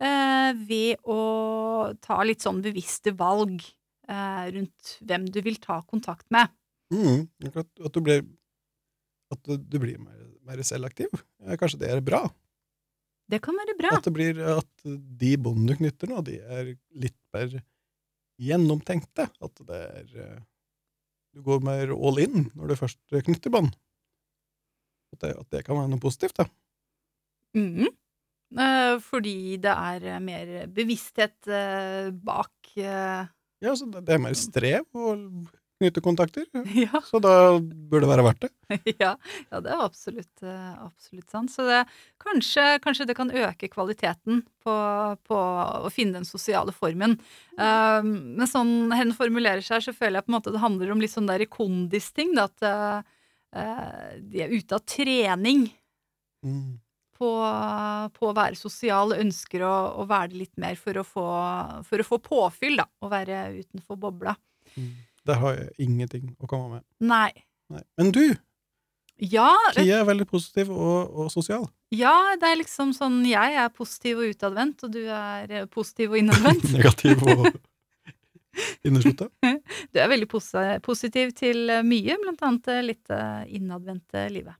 Eh, ved å ta litt sånn bevisste valg eh, rundt hvem du vil ta kontakt med. Mm, at du blir At du, blir mer, mer selvaktiv. Kanskje det er bra. Det kan være bra. At det blir at de båndene du knytter nå, de er litt mer gjennomtenkte. At det er eh, Du går mer all in når du først knytter bånd. At, det- at det kan være noe positivt, da. Mhm. Eh, fordi det er eh, mer bevissthet eh, bak Ja, så det, er mer strev å knytte kontakter. Ja. Så da burde det være verdt det. ja, ja, det er absolutt, absolutt sant. Så det, kanskje, kanskje det kan øke kvaliteten på, på å finne den sosiale formen. Um, men sånn hen formulerer seg, så føler jeg på en måte det handler om litt sånn der kondisting. Da, at de er ute av trening Mm. På, på å være sosial, ønsker å, å være det litt mer for å få, for å få påfyll, da. Å være utenfor bobla. Mm. Der har jeg ingenting å komme med. Nei. Nei. Men du, Ja, Tia er veldig positiv og, og sosial. Ja, det er liksom sånn Jeg er positiv og utadvendt, og du er eh, positiv og innadvendt. Negativ og inneslutta. Du er veldig positiv til eh, mye, blant annet litt eh, innadvendte livet.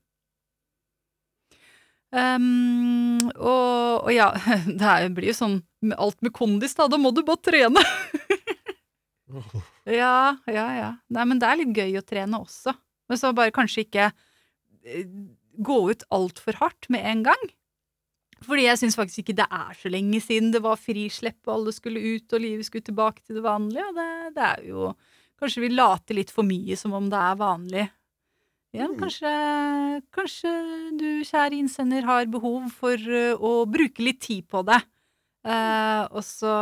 Um, og, og ja, det er, blir jo sånn med alt med kondis, da. Da må du bare trene. Ja, ja, ja. Nei, men det er litt gøy å trene også. Men så bare kanskje ikke eh, gå ut altfor hardt med en gang. Fordi jeg syns faktisk ikke det er så lenge siden det var frislepp, og alle skulle ut, og livet skulle tilbake til det vanlige. Og det, det er jo Kanskje vi later litt for mye som om det er vanlig. Ja, Mm. kanskje, kanskje du, kjære innsender, har behov for eh, å bruke litt tid på det. Eh, og så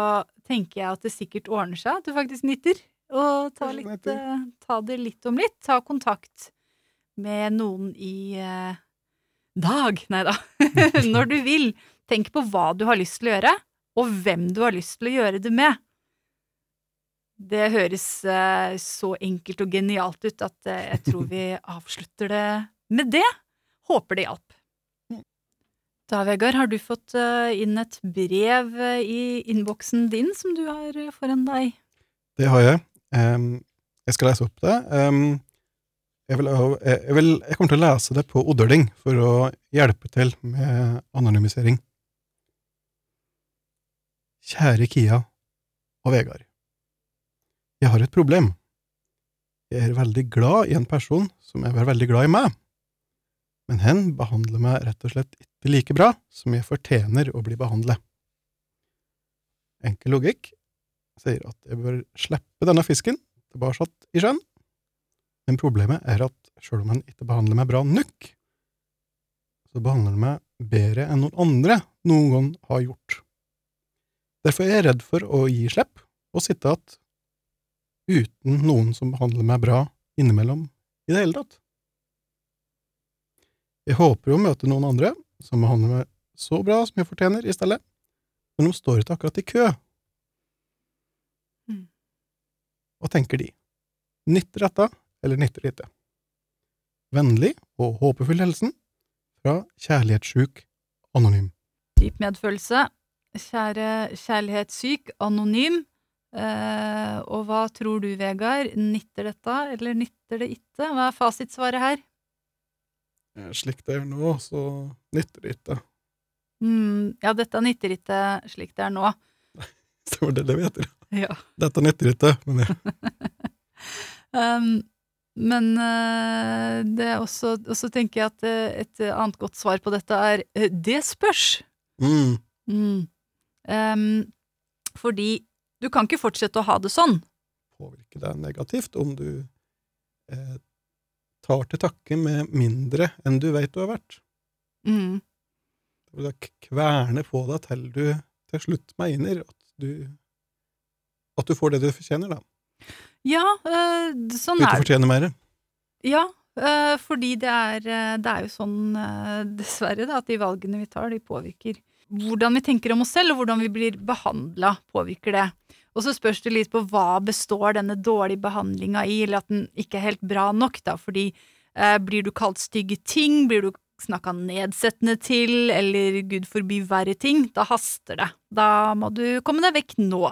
tenker jeg at det sikkert ordner seg, at du faktisk nytter. Og ta, litt, eh, ta det litt om litt. Ta kontakt med noen i eh, dag, nei da, når du vil. Tenk på hva du har lyst til å gjøre, og hvem du har lyst til å gjøre det med. Det høres eh, så enkelt og genialt ut at eh, jeg tror vi avslutter det med det. Håper det hjalp. Da, Vegard, har du fått eh, inn et brev i innboksen din som du har foran deg? Det har jeg. Jeg skal lese opp det. Jeg, vil, jeg, jeg, vil, jeg kommer til å lese det på Oddøling for å hjelpe til med anonymisering. Kjære Kia og Vegard. Jeg har et problem. Jeg er veldig glad i en person som er veldig glad i meg, men hen behandler meg rett og slett ikke like bra som jeg fortjener å bli behandlet. Enkel logikk sier at jeg bør slippe denne fisken tilbake i sjøen, men problemet er at sjøl om han ikke behandler meg bra nok, så behandler han meg bedre enn noen andre noen gang har gjort. Derfor er jeg redd for å gi slipp og sitte igjen uten noen som behandler meg bra innimellom i det hele tatt. Jeg håper jo å møte noen andre som behandler meg så bra som jeg fortjener, i stedet, men de står ikke akkurat i kø. Mm. Hva tenker de? Nytter dette, eller nytter ikke? Vennlig og håpefull helsen fra Kjærlighetssjuk Anonym. Dyp medfølelse. Kjære kjærlighetssyk anonym. Eh, og hva tror du, Vegard? Nytter dette, eller nytter det ikke? Hva er fasitsvaret her? Slik det er nå, så nytter det ikke. Mm, ja, dette nytter ikke slik det er nå. Det, det vet heter. Ja. Dette nytter ikke, men ja. Um, men uh, det er også, Og så tenker jeg at eh, et annet godt svar på dette er det spørs. mm, Mm. Um, fordi du kan ikke fortsette å ha det sånn. Påvirke deg negativt om du eh, tar til takke med mindre enn du vet du har vært. Mm. Det vil da kverne på deg til du til slutt mener at du at du får det du fortjener, da. Ja, øh, sånn Du ikke er det. fortjener mer. Ja, øh, fordi det er, eh, det er jo sånn, øh, dessverre, da, at de valgene vi tar, de påvirker hvordan vi tenker om oss selv, og hvordan vi blir behandla, påvirker det. Og så spørs det litt på hva består denne dårlige behandlinga i, eller at den ikke er helt bra nok, da, fordi eh, blir du kalt stygge ting, blir du snakka nedsettende til, eller gud forby verre ting, da haster det. Da må du komme deg vekk nå.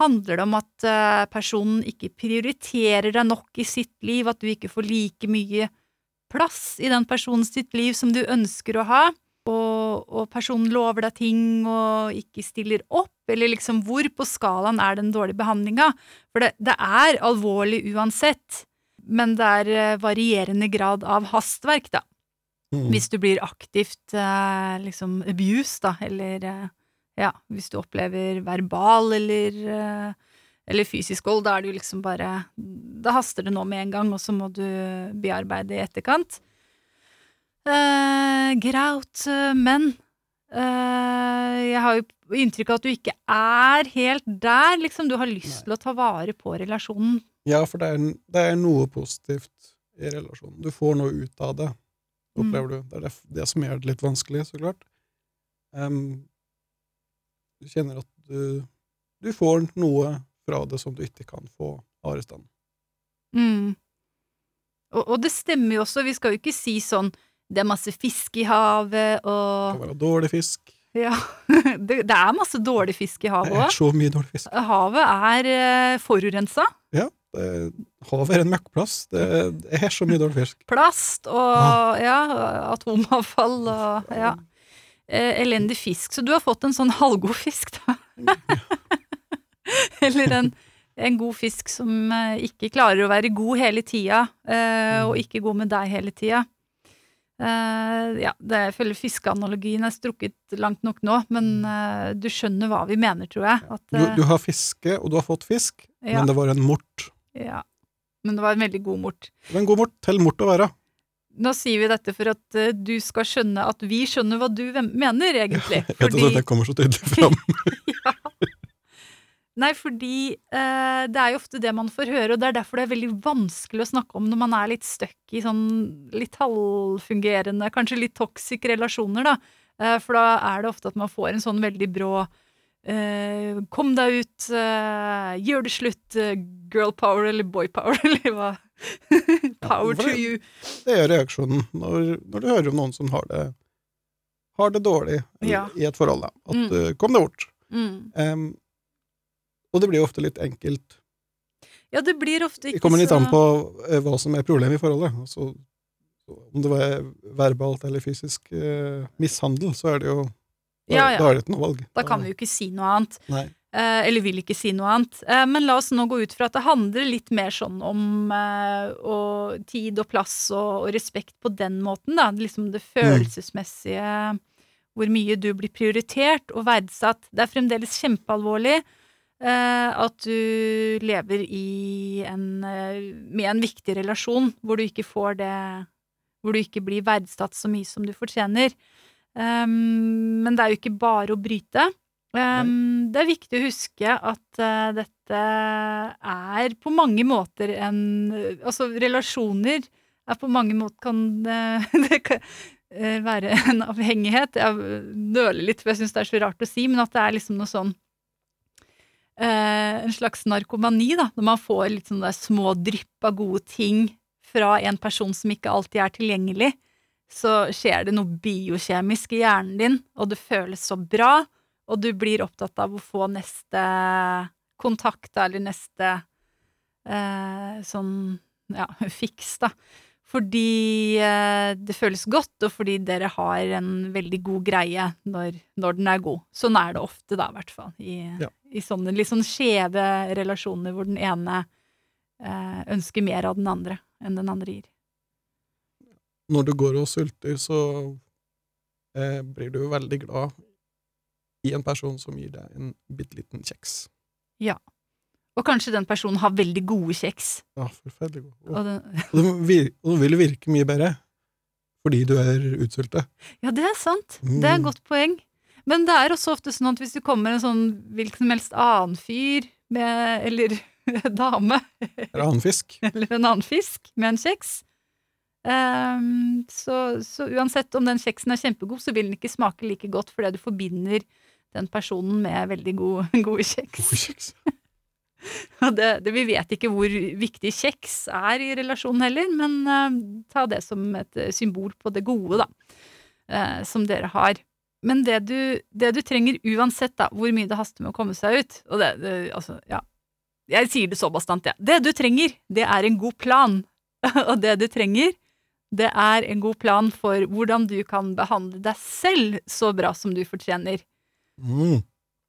Handler det om at eh, personen ikke prioriterer deg nok i sitt liv, at du ikke får like mye plass i den personens liv som du ønsker å ha, og, og personen lover deg ting og ikke stiller opp, eller liksom hvor på skalaen er den dårlige behandlinga? For det, det er alvorlig uansett, men det er eh, varierende grad av hastverk, da. Mm. Hvis du blir aktivt eh, liksom abused, da, eller eh, ja, hvis du opplever verbal eller, eller fysisk vold, da er det jo liksom bare Da haster det nå med en gang, og så må du bearbeide i etterkant. Eh, graut, eh, men uh, jeg har jo inntrykk av at du ikke er helt der, liksom. Du har lyst til å ta vare på relasjonen. Ja, for det er, det er noe positivt i relasjonen. Du får noe ut av det, opplever du. Det er det, det som gjør det litt vanskelig, så klart. Um, du kjenner at du, du får noe fra det som du ikke kan få arestand. Mm. Og, og det stemmer jo også, vi skal jo ikke si sånn det er masse fisk i havet, Det kan være dårlig fisk. Ja, det, det er masse dårlig fisk i havet Det er så mye dårlig fisk. Havet er uh, forurensa. Ja, det, havet er en møkkplass. Det, det er så mye dårlig fisk. Plast og Ah. ja, atomavfall og ja. Eh, elendig fisk. Så du har fått en sånn halvgod fisk, da. Eller en, en god fisk som eh, ikke klarer å være god hele tida, eh, og ikke god med deg hele tida. Eh, ja, det jeg føler fiskeanalogien er strukket langt nok nå, men uh, du skjønner hva vi mener, tror jeg. At, Du, eh, du har fiske, og du har fått fisk, ja, men det var en mort. ja. Men det var en veldig god mort. Det var en god mort til mort å være. Nå sier vi dette for at eh, du skal skjønne at vi skjønner hva du mener, egentlig. Jeg vet at det kommer så tydelig fram. ja. Nei, fordi eh, det er jo ofte det man får høre, og det er derfor det er veldig vanskelig å snakke om når man er litt stuck i sånn litt halvfungerende, kanskje litt toxic relasjoner, da. Eh, for da er det ofte at man får en sånn veldig brå eh, Kom deg ut, eh, gjør det slutt, eh, girl power eller boy power, eller hva. power ja, to you. Det er reaksjonen når, når du hører om noen som har det, har det dårlig Ja. i et forhold. Da. At Mm. eh, kom deg bort. Mm. Em, og det blir jo ofte litt enkelt Ja, det blir ofte Det ikke kommer litt an på eh, hva som er problemet i forholdet. Altså, om det var verbalt eller fysisk eh, mishandel, så er det jo Da, Ja, ja. da er det ikke noe valg. Da kan vi jo ikke si noe annet. Nei. Eh, eller vil ikke si noe annet. Eh, men la oss nå gå ut fra at det handler litt mer sånn om eh, og tid og plass og, og respekt på den måten, da. Liksom det følelsesmessige Hvor mye du blir prioritert og verdsatt. Det er fremdeles kjempealvorlig eh, at du lever i en, eh, med en viktig relasjon hvor du ikke får det Hvor du ikke blir verdsatt så mye som du fortjener. Um, men det er jo ikke bare å bryte. Um, det er viktig å huske at uh, dette er på mange måter en Altså, relasjoner er på mange måter kan uh, Det kan uh, være en avhengighet. Jeg nøler litt, for jeg syns det er så rart å si, men at det er liksom noe sånn eh, En slags narkomani, da, når man får litt sånne små drypp av gode ting fra en person som ikke alltid er tilgjengelig så skjer det noe biokjemisk i hjernen din, og det føles så bra, og du blir opptatt av å få neste kontakt, eller neste eh, sånn, ja, fiks, da. Fordi eh, det føles godt, og fordi dere har en veldig god greie når, når den er god. Sånn er det ofte, da, i hvert fall. I, Ja. i sånne litt sånn skjeve relasjoner hvor den ene eh, ønsker mer av den andre enn den andre gir. Når du går og sulter, så eh, blir du veldig glad i en person som gir deg en bitte liten kjeks. Og kanskje den personen har veldig gode kjeks. Ja, forferdelig gode. Og, Og den, og det vil virke mye bedre fordi du er utsultet. ja, det er sant. Det er et Mm. godt poeng. Men det er også ofte sånn at hvis du kommer en sånn hvilken som helst annen fyr med, eller dame, Eller annen fisk. eller en annen fisk med en kjeks, Um, så, så uansett om den kjeksen er kjempegod, så vil den ikke smake like godt fordi du forbinder den personen med veldig god, gode kjeks. God kjeks. Det, det, vi vet ikke hvor viktig kjeks er i relasjonen heller, men uh, ta det som et eh, symbol på det gode, da, uh, som dere har. Men det du, det du trenger uansett, da, hvor mye det haster med å komme seg ut Og det, det altså, ja. Jeg sier det så bastant, jeg. Ja. Det du trenger, det er en god plan. Og det du trenger, det er en god plan for hvordan du kan behandle deg selv så bra som du fortjener. Mm.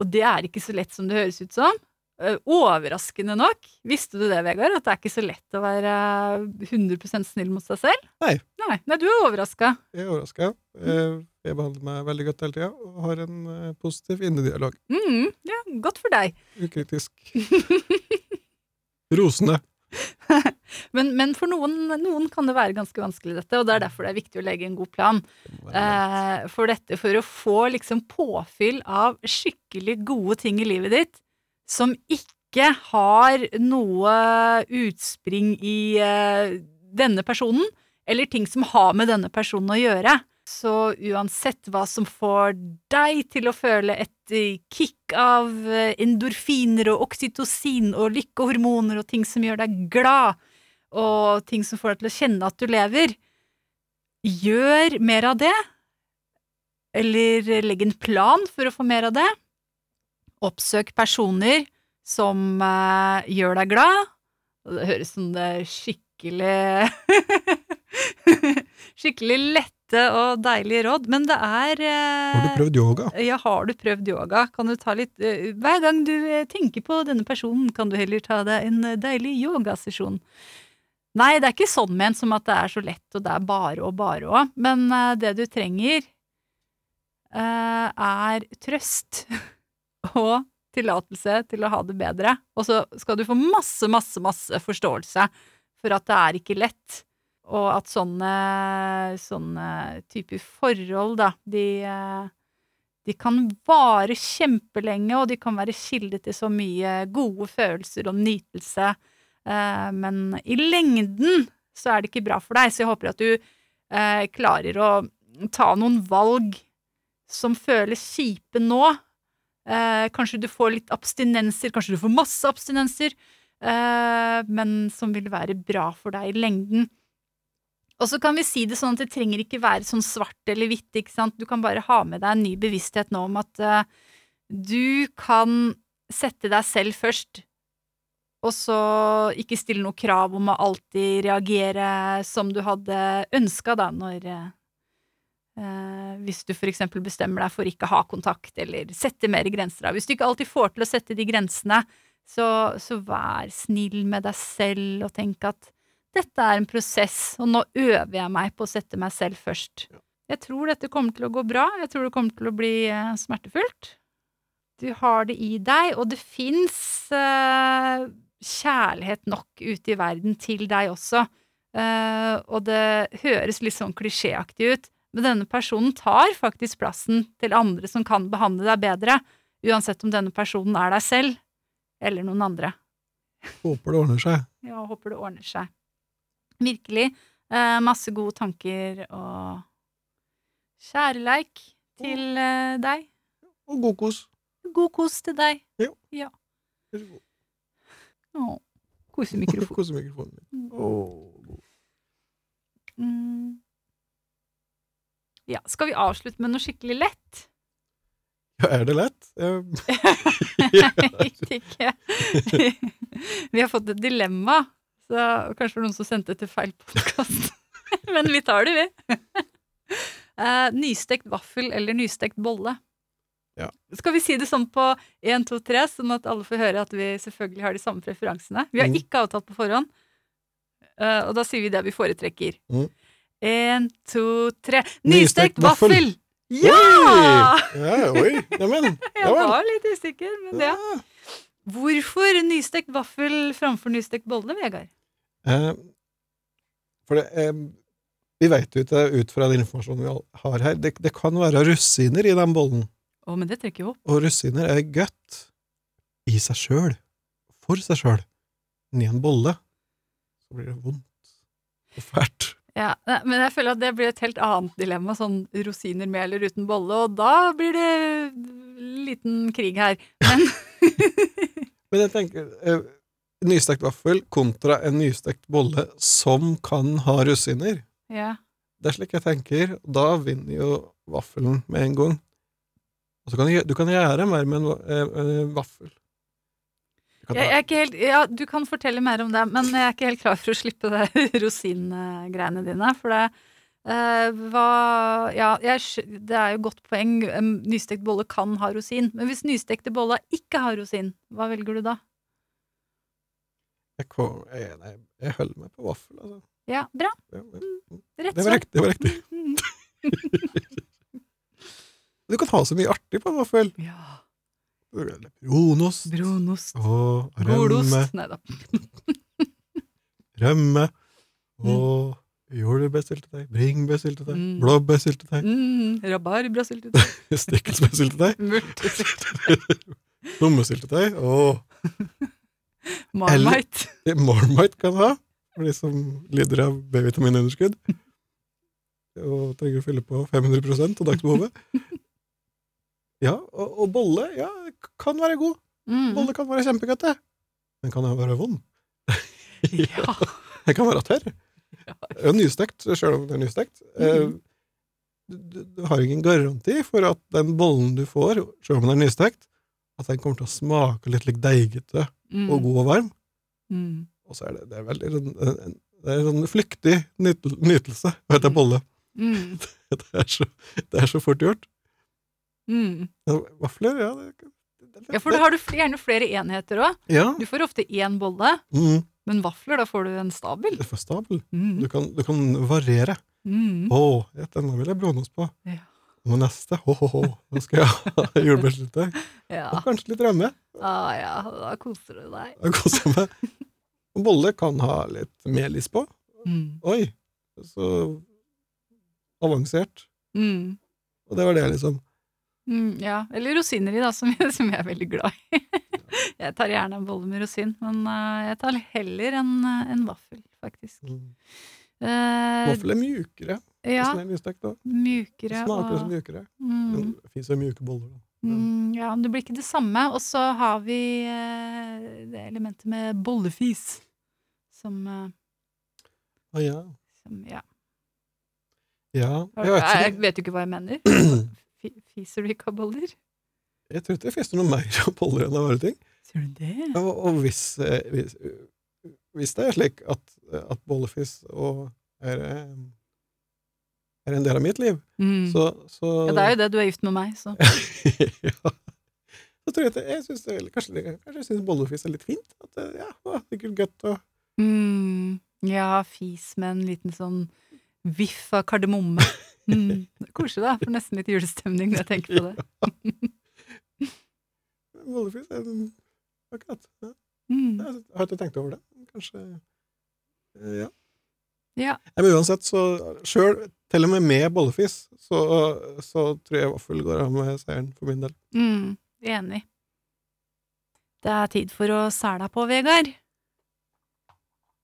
Og det er ikke så lett som det høres ut som. Eh, Overraskende nok. Visste du det, Vegard? At det er ikke så lett å være 100% snill mot seg selv? Nei. Nei, Nei du er overraska. Jeg er overraska. Jeg behandler meg veldig godt hele tida og har en eh, positiv innedialog. Mm, ja, godt for deg. Ukritisk. Rosende. Men, men for noen, noen kan det være ganske vanskelig, dette, og det er derfor det er viktig å legge en god plan. Eh, for dette, for å få liksom påfyll av skikkelig gode ting i livet ditt, som ikke har noe utspring i eh, denne personen, eller ting som har med denne personen å gjøre. Så uansett hva som får deg til å føle et eh, kick av eh, endorfiner og oksytocin og lykkehormoner og ting som gjør deg glad, og ting som får deg til å kjenne at du lever, gjør mer av det. Eller legg en plan for å få mer av det. Oppsøk personer som eh, gjør deg glad. Det høres som det er skikkelig Skikkelig lette og deilige råd, men det er eh, Har du prøvd yoga? ja, har du prøvd yoga? Kan du ta litt eh, Hver gang du eh, tenker på denne personen, kan du heller ta deg en eh, deilig yogasesjon. Nei, det er ikke sånn ment som at det er så lett, og det er bare og bare òg, men eh, det du trenger, er trøst og tillatelse til å ha det bedre. Og så skal du få masse, masse, masse forståelse for at det er ikke lett. Og at sånne, sånne typer forhold, da, de, de kan vare kjempelenge, og de kan være kilde til så mye gode følelser og nytelse. Eh, Men i lengden så er det ikke bra for deg, så jeg håper at du eh, klarer å ta noen valg som føles kjipe nå. Eh, kanskje du får litt abstinenser, kanskje du får masse abstinenser, eh, men som vil være bra for deg i lengden. Og så kan vi si det sånn at det trenger ikke være sånn svart eller hvitt, ikke sant. Du kan bare ha med deg en ny bevissthet nå om at eh, du kan sette deg selv først, Og så ikke stille noe krav om å alltid reagere som du hadde ønska, da, når eh, Hvis du eksempel bestemmer deg for ikke å ha kontakt, eller sette mer grenser. Hvis du ikke alltid får til å sette de grensene, så, så vær snill med deg selv og tenk at dette er en prosess, og nå øver jeg meg på å sette meg selv først. Jeg tror dette kommer til å gå bra, jeg tror det kommer til å bli eh, smertefullt. Du har det i deg, og det fins eh, kjærlighet nok ute i verden til deg også. Eh, og det høres litt sånn klisjéaktig ut, men denne personen tar faktisk plassen til andre som kan behandle deg bedre, uansett om denne personen er deg selv eller noen andre. Håper det ordner seg. Ja, håper det ordner seg. Virkelig. Eh, masse gode tanker og kjærleik til eh, deg. Og god kos. God kos til deg. Jo. Ja. Vær så god. Å, Kosemikrofon. Kosemikrofonen min. Å, god. Mm. Ja, skal vi avslutte med noe skikkelig lett? Ja, er det lett? Jeg, Jeg vet ikke. Vi har fått et dilemma, så kanskje det var noen som sendte til feil podkast. Men vi tar det, vi. Eh, nystekt vaffel eller nystekt bolle? Ja. Skal vi si det sånn på 1, 2, 3, sånn at alle får høre at vi selvfølgelig har de samme preferansene? Vi har Mm. ikke avtalt på forhånd, Eh, og da sier vi det vi foretrekker. Mm. Én, to, tre. Nystekt vaffel! Ja! Oi! Ja, oi! Jeg var litt usikker, men ja. Hvorfor nystekt vaffel framfor nystekt bolle, Vegard? Eh, for det, eh, vi vet jo ikke ut fra den informasjonen vi har her, det, det kan være rosiner i den bollen. Å, men det trekker jo opp. Og rosiner er godt i seg sjøl, for seg sjøl. Men i en bolle så blir det vondt og fælt. Ja, men jeg føler at det blir et helt annet dilemma, sånn rosiner med eller uten bolle, og da blir det liten krig her. Men Men jeg tenker eh, nystekt vaffel kontra en nystekt bolle som kan ha rosiner. ja. Det er slik jeg tenker. Da vinner jo vaffelen med en gang. Og så kan du, du kan gjøre mer med en eh, eh, vaffel. Kan Jeg, jeg er ikke helt, ja, du kan fortelle mer om det, men jeg er ikke helt klar for å slippe det rosingreiene dine. For det eh, hva, ja, jeg, det er jo godt poeng. En nystekt bolle kan ha rosin. Men hvis nystekte boller ikke har rosin, hva velger du da? jeg, kom, jeg, nei, jeg holder meg på vaffel, altså. Ja, bra. Ja, ja. Rett Det var svar. riktig. Det var riktig. Mm. Du kan ha så mye artig på en vaffel. Ja. Brunost Brunost. og rømme. Nei da. rømme og jordbærsyltetøy, bringebærsyltetøy, Mm. blåbærsyltetøy, Mm, Rabarbrasyltetøy. stikkelsbærsyltetøy, Multesyltetøy. lommesyltetøy og Marmite. det Marmite kan ha, for de som lider av B-vitaminunderskudd og trenger å fylle på 500% av dagsbehovet. Ja, og, og bolle ja, kan være god. Mm. Bolle kan være kjempegodt, det. Men kan den være vond? Ja. Den kan være tørr. Ja. Og nystekt, selv om det er nystekt. Mhm. Du, du, du har ingen garanti for at den bollen du får, selv om den er nystekt, at den kommer til å smake litt like deigete Mm. og god og varm. Mm. Og så er det, det er veldig sånn, en, en, det er en sånn flyktig nytel, nytelse å spise bolle. Mm. Det er, så, det er så fort gjort. Mm. Ja, Vafler, ja det, det, Ja, for da har du gjerne flere enheter òg. Ja. Du får ofte én bolle, Mm, men vafler, da får du en stabel. Du får stabel. Mm. Du kan, du kan variere. Mm. Å, ja, denne vil jeg brunost på. Ja. Og neste, ho, ho, ho, nå skal jeg ha jordbærsyltetøy. Ja. Og kanskje litt rømme. Ah, ja, da koser du deg. Da koser jeg meg. Bolle kan ha litt melis på. Mm. Oi, så avansert. Mm. Og det var det, liksom. Mm, ja, eller rosiner i, da, som, som jeg er veldig glad i. jeg tar gjerne en bolle med rosin, men eh, jeg tar heller en, eh, en vaffel, faktisk. Mm. Uh, Vaffel er mjukere. ja, Hvis mjukere er Smaker og mjukere. mm, Men det fins jo mjuke boller. da. mm, Ja, men det blir ikke det samme. Og så har vi eh, det elementet med bollefis, som, eh, Å ja. som Ja. Ja, jeg vet vet jeg vet jo ikke hva jeg mener. Fi- Fiser du ikke av boller? Jeg tror ikke det fester noe mer av boller enn av andre ting. Sier du det? Og, og hvis, eh, hvis, hvis det er slik at, at bollefis er, eh, er en del av mitt liv, Mm. så, så Ja, det er jo det, du er gift med meg, så ja. Så tror jeg at jeg synes kanskje, kanskje jeg syns bollefis er litt fint. At det, ja, det er godt og mm. Ja, fis med en liten sånn viff av kardemomme. Mm. Koselig, da. Får nesten litt julestemning når jeg tenker på det. Bollefis er Akkurat. Ja. Mm. Jeg har ikke tenkt over det. Kanskje eh, Ja. Ja. Men uansett, så sjøl, til og med med bollefis, så, så tror jeg vaffel går av med seieren for min del. Mm. Enig. Det er tid for å sæla på, Vegard.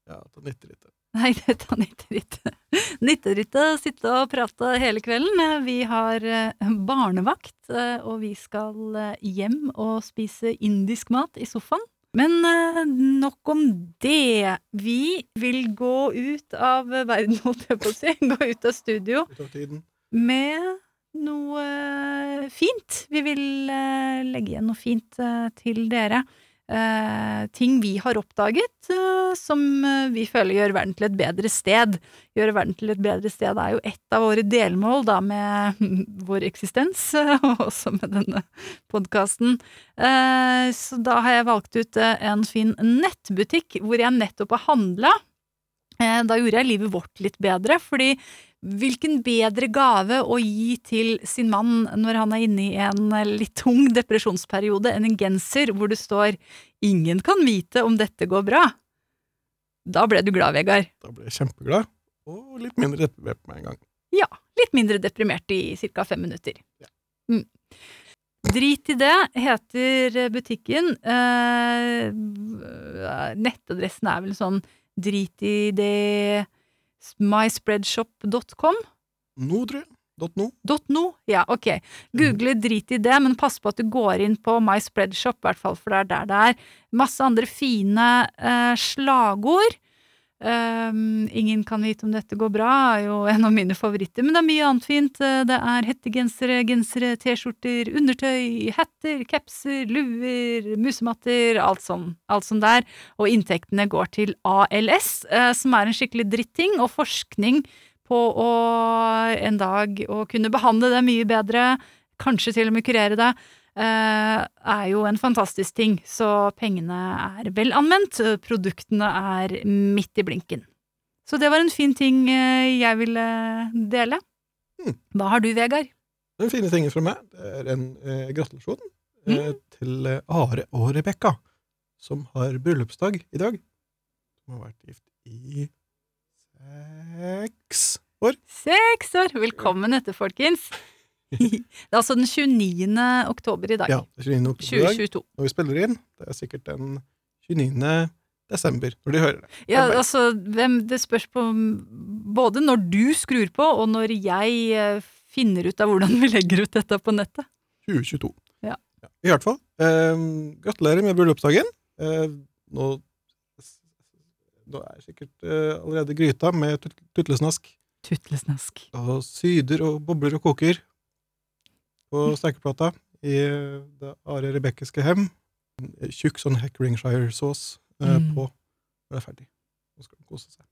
Ja, det nytter ikke. Nei, dette. Nytter ikke å sitte og prate hele kvelden. Vi har eh, barnevakt, eh, og vi skal eh, hjem og spise indisk mat i sofaen. Men nok om det. Vi vil gå ut av verden, holdt jeg på å si. Gå ut av studio med noe fint. Vi vil legge igjen noe fint til dere. Eh, ting vi har oppdaget eh, som eh, vi føler gjør verden til et bedre sted. Gjøre verden til et bedre sted er jo ett av våre delmål da med vår eksistens, og også med denne podkasten. Eh, så da har jeg valgt ut eh, en fin nettbutikk hvor jeg nettopp har handla. Eh, Da gjorde jeg livet vårt litt bedre, fordi hvilken bedre gave å gi til sin mann når han er inne i en eh, litt tung depresjonsperiode enn en genser hvor det står 'Ingen kan vite om dette går bra'? Da ble du glad, Vegard. Da ble jeg kjempeglad, og litt mindre deprimert med en gang. Ja, litt mindre deprimert i ca. fem minutter. Ja. Mm. Drit i det heter butikken. Eh, nettadressen er vel sånn drit i det myspreadshop.com. Jeg. .no. .no? Ja, ok. Google drit i det, men pass på at du går inn på MySpreadshop, i hvert fall, for det er der det er. Masse andre fine eh, slagord. Um, ingen kan vite om dette går bra, er jo en av mine favoritter, men det er mye annet fint. Eh, Det er hettegensere, gensere, T-skjorter, undertøy, hatter, capser, luer, musematter, alt sånn, alt sånn der. Og inntektene går til ALS, uh, som er en skikkelig dritting, og forskning på å en dag å kunne behandle det mye bedre, kanskje til og med kurere det, eh, er jo en fantastisk ting. Så pengene er vel anvendt, produktene er midt i blinken. Så det var en fin ting eh, jeg ville dele. Mm. Hva har du, Vegard? Den fine tingen fra meg det er en eh, gratulasjon eh, til eh, Are og Rebekka, som har bryllupsdag i dag. Som har vært gift i seks år. Seks år! Velkommen etter, folkens. Det er altså den 29. oktober i dag. Ja, det er 29. oktober i dag. 2022. Når vi spiller inn. Det er sikkert den 29. desember, når de hører det. Ja, altså, hvem, det spørs på både når du skrur på, og når jeg eh, finner ut av hvordan vi legger ut dette på nettet. 2022. Ja. I hvert fall. Eh, gratulerer med bryllupsdagen. Eh, nå, nå er sikkert eh, allerede gryta med tut tutlesnask Tutlesnask. og syder og bobler og koker på stekeplata i det Are Rebekkiske hem. Tjukk sånn Heckeringshire-sås eh, Mm. på når det er ferdig. Nå skal de kose seg.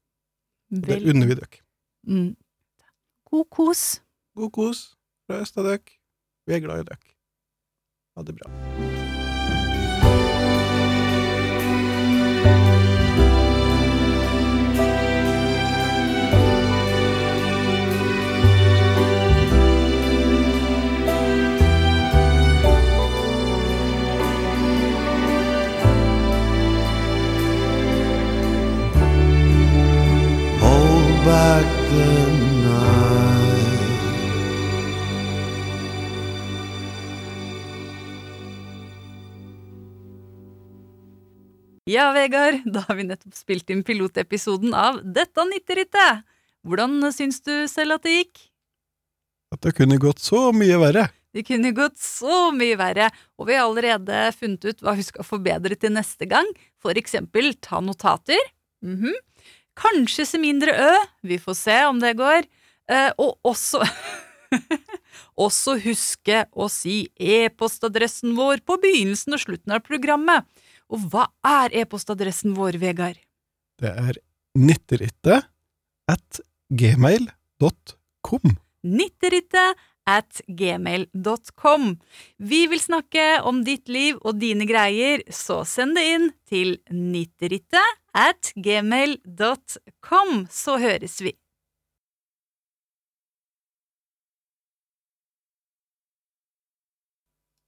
Det unner vi dere. mm. God kos. God kos fra Østadøk. Vi er glad i dere. Ha det bra. Ja, Vegard, da har vi nettopp spilt inn pilotepisoden av Dette nytter ikke! Hvordan syns du selv at det gikk? At det kunne gått så mye verre. Det kunne gått så mye verre, og vi har allerede funnet ut hva vi skal forbedre til neste gang. For eksempel ta notater. Mhm. Kanskje se mindre ø. Vi får se om det går. Eh, og også Også huske å si e-postadressen vår på begynnelsen og slutten av programmet. Og hva er e-postadressen vår, Vegard? Det er nitteritte at gmail.com. Nitterittet at gmail.com. Vi vil snakke om ditt liv og dine greier, så send det inn til nitterittet at gmail.com, så høres vi.